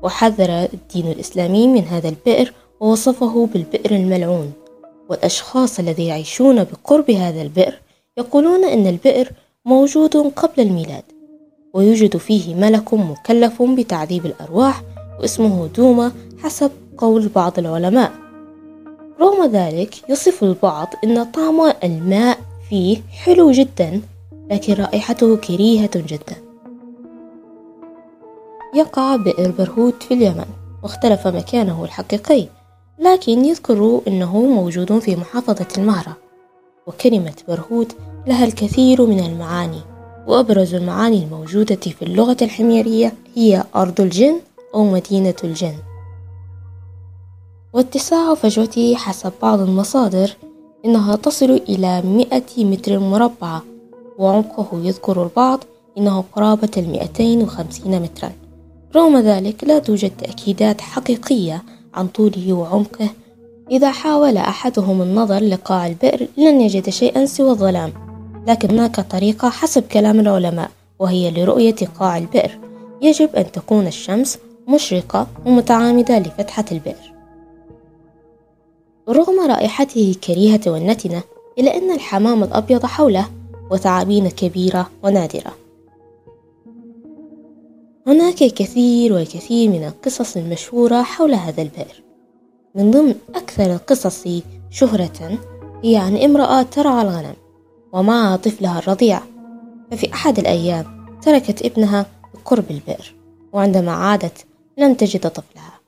وحذر الدين الإسلامي من هذا البئر ووصفه بالبئر الملعون. والأشخاص الذين يعيشون بقرب هذا البئر يقولون أن البئر موجود قبل الميلاد ويوجد فيه ملك مكلف بتعذيب الأرواح واسمه دوما حسب قول بعض العلماء. رغم ذلك يصف البعض أن طعم الماء فيه حلو جدا لكن رائحته كريهة جدا. يقع بئر برهوت في اليمن واختلف مكانه الحقيقي لكن يذكر أنه موجود في محافظة المهرة. وكلمة برهوت لها الكثير من المعاني وأبرز المعاني الموجودة في اللغة الحميرية هي أرض الجن أو مدينة الجن. واتساع فجوته حسب بعض المصادر إنها تصل إلى مئة متر مربع وعمقه يذكر البعض إنه قرابة المئتين وخمسين مترا. رغم ذلك لا توجد تأكيدات حقيقية عن طوله وعمقه. إذا حاول أحدهم النظر لقاع البئر لن يجد شيئا سوى الظلام. لكن هناك طريقة حسب كلام العلماء وهي لرؤية قاع البئر. يجب أن تكون الشمس مشرقة ومتعامدة لفتحة البئر. رغم رائحته الكريهة والنتنة إلا أن الحمام الأبيض حوله وثعابين كبيرة ونادرة. هناك الكثير والكثير من القصص المشهورة حول هذا البئر. من ضمن أكثر القصص شهرة هي عن امرأة ترعى الغنم ومعها طفلها الرضيع. ففي أحد الأيام تركت ابنها بقرب البئر وعندما عادت لم تجد طفلها.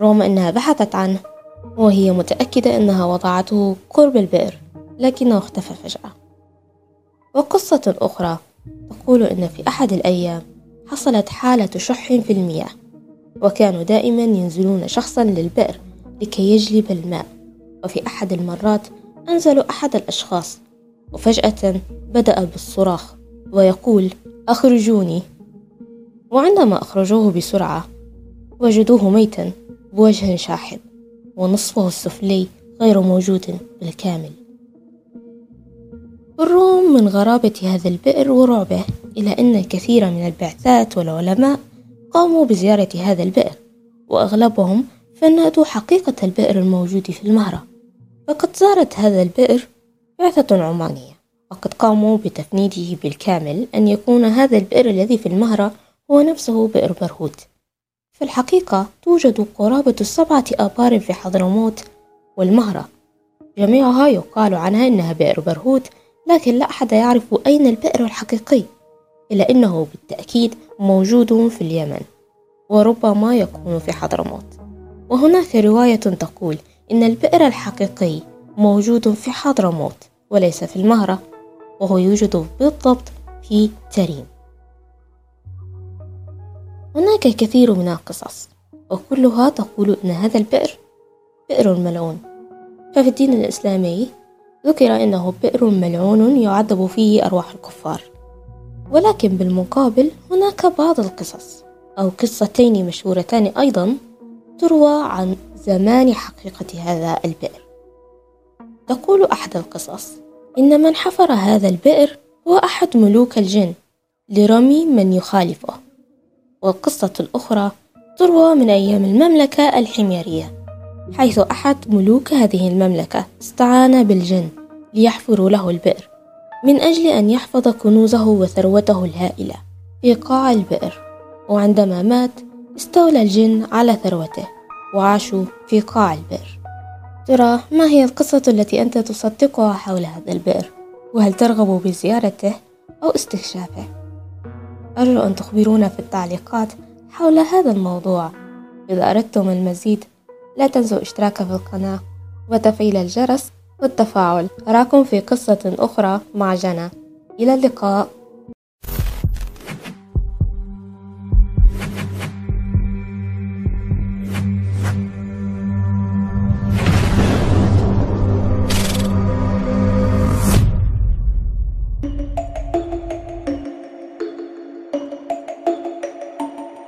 رغم أنها بحثت عنه وهي متأكدة أنها وضعته قرب البئر لكنه اختفى فجأة. وقصة أخرى تقول أن في أحد الأيام حصلت حالة شح في المياه وكانوا دائما ينزلون شخصا للبئر لكي يجلب الماء. وفي أحد المرات أنزلوا أحد الأشخاص وفجأة بدأ بالصراخ ويقول أخرجوني. وعندما أخرجوه بسرعة وجدوه ميتا بوجه شاحب ونصفه السفلي غير موجود بالكامل. بالرغم من غرابة هذا البئر ورعبه إلا أن الكثير من البعثات والعلماء قاموا بزيارة هذا البئر وأغلبهم فندوا حقيقة البئر الموجود في المهرة. فقد زارت هذا البئر بعثة عمانية وقد قاموا بتفنيده بالكامل أن يكون هذا البئر الذي في المهرة هو نفسه بئر برهوت. في الحقيقة توجد قرابة السبعة آبار في حضرموت والمهرة. جميعها يقال عنها إنها بئر برهوت لكن لا أحد يعرف أين البئر الحقيقي إلا أنه بالتأكيد موجود في اليمن وربما يكون في حضرموت. وهناك رواية تقول إن البئر الحقيقي موجود في حضرموت وليس في المهرة وهو يوجد بالضبط في تريم هناك الكثير من القصص وكلها تقول أن هذا البئر بئر ملعون. ففي الدين الإسلامي ذكر أنه بئر ملعون يعذب فيه أرواح الكفار. ولكن بالمقابل هناك بعض القصص أو قصتين مشهورتان أيضا تروى عن زمان حقيقة هذا البئر. تقول أحد القصص إن من حفر هذا البئر هو أحد ملوك الجن لرمي من يخالفه. والقصة الأخرى تروى من أيام المملكة الحميرية. حيث أحد ملوك هذه المملكة استعان بالجن ليحفروا له البئر من أجل أن يحفظ كنوزه وثروته الهائلة في قاع البئر. وعندما مات استولى الجن على ثروته وعاشوا في قاع البئر. ترى ما هي القصة التي أنت تصدقها حول هذا البئر؟ وهل ترغب بزيارته أو استكشافه؟ أرجو أن تخبرونا في التعليقات حول هذا الموضوع. إذا أردتم المزيد لا تنسوا اشتراك في القناة وتفعيل الجرس والتفاعل. أراكم في قصة أخرى مع جنى. إلى اللقاء.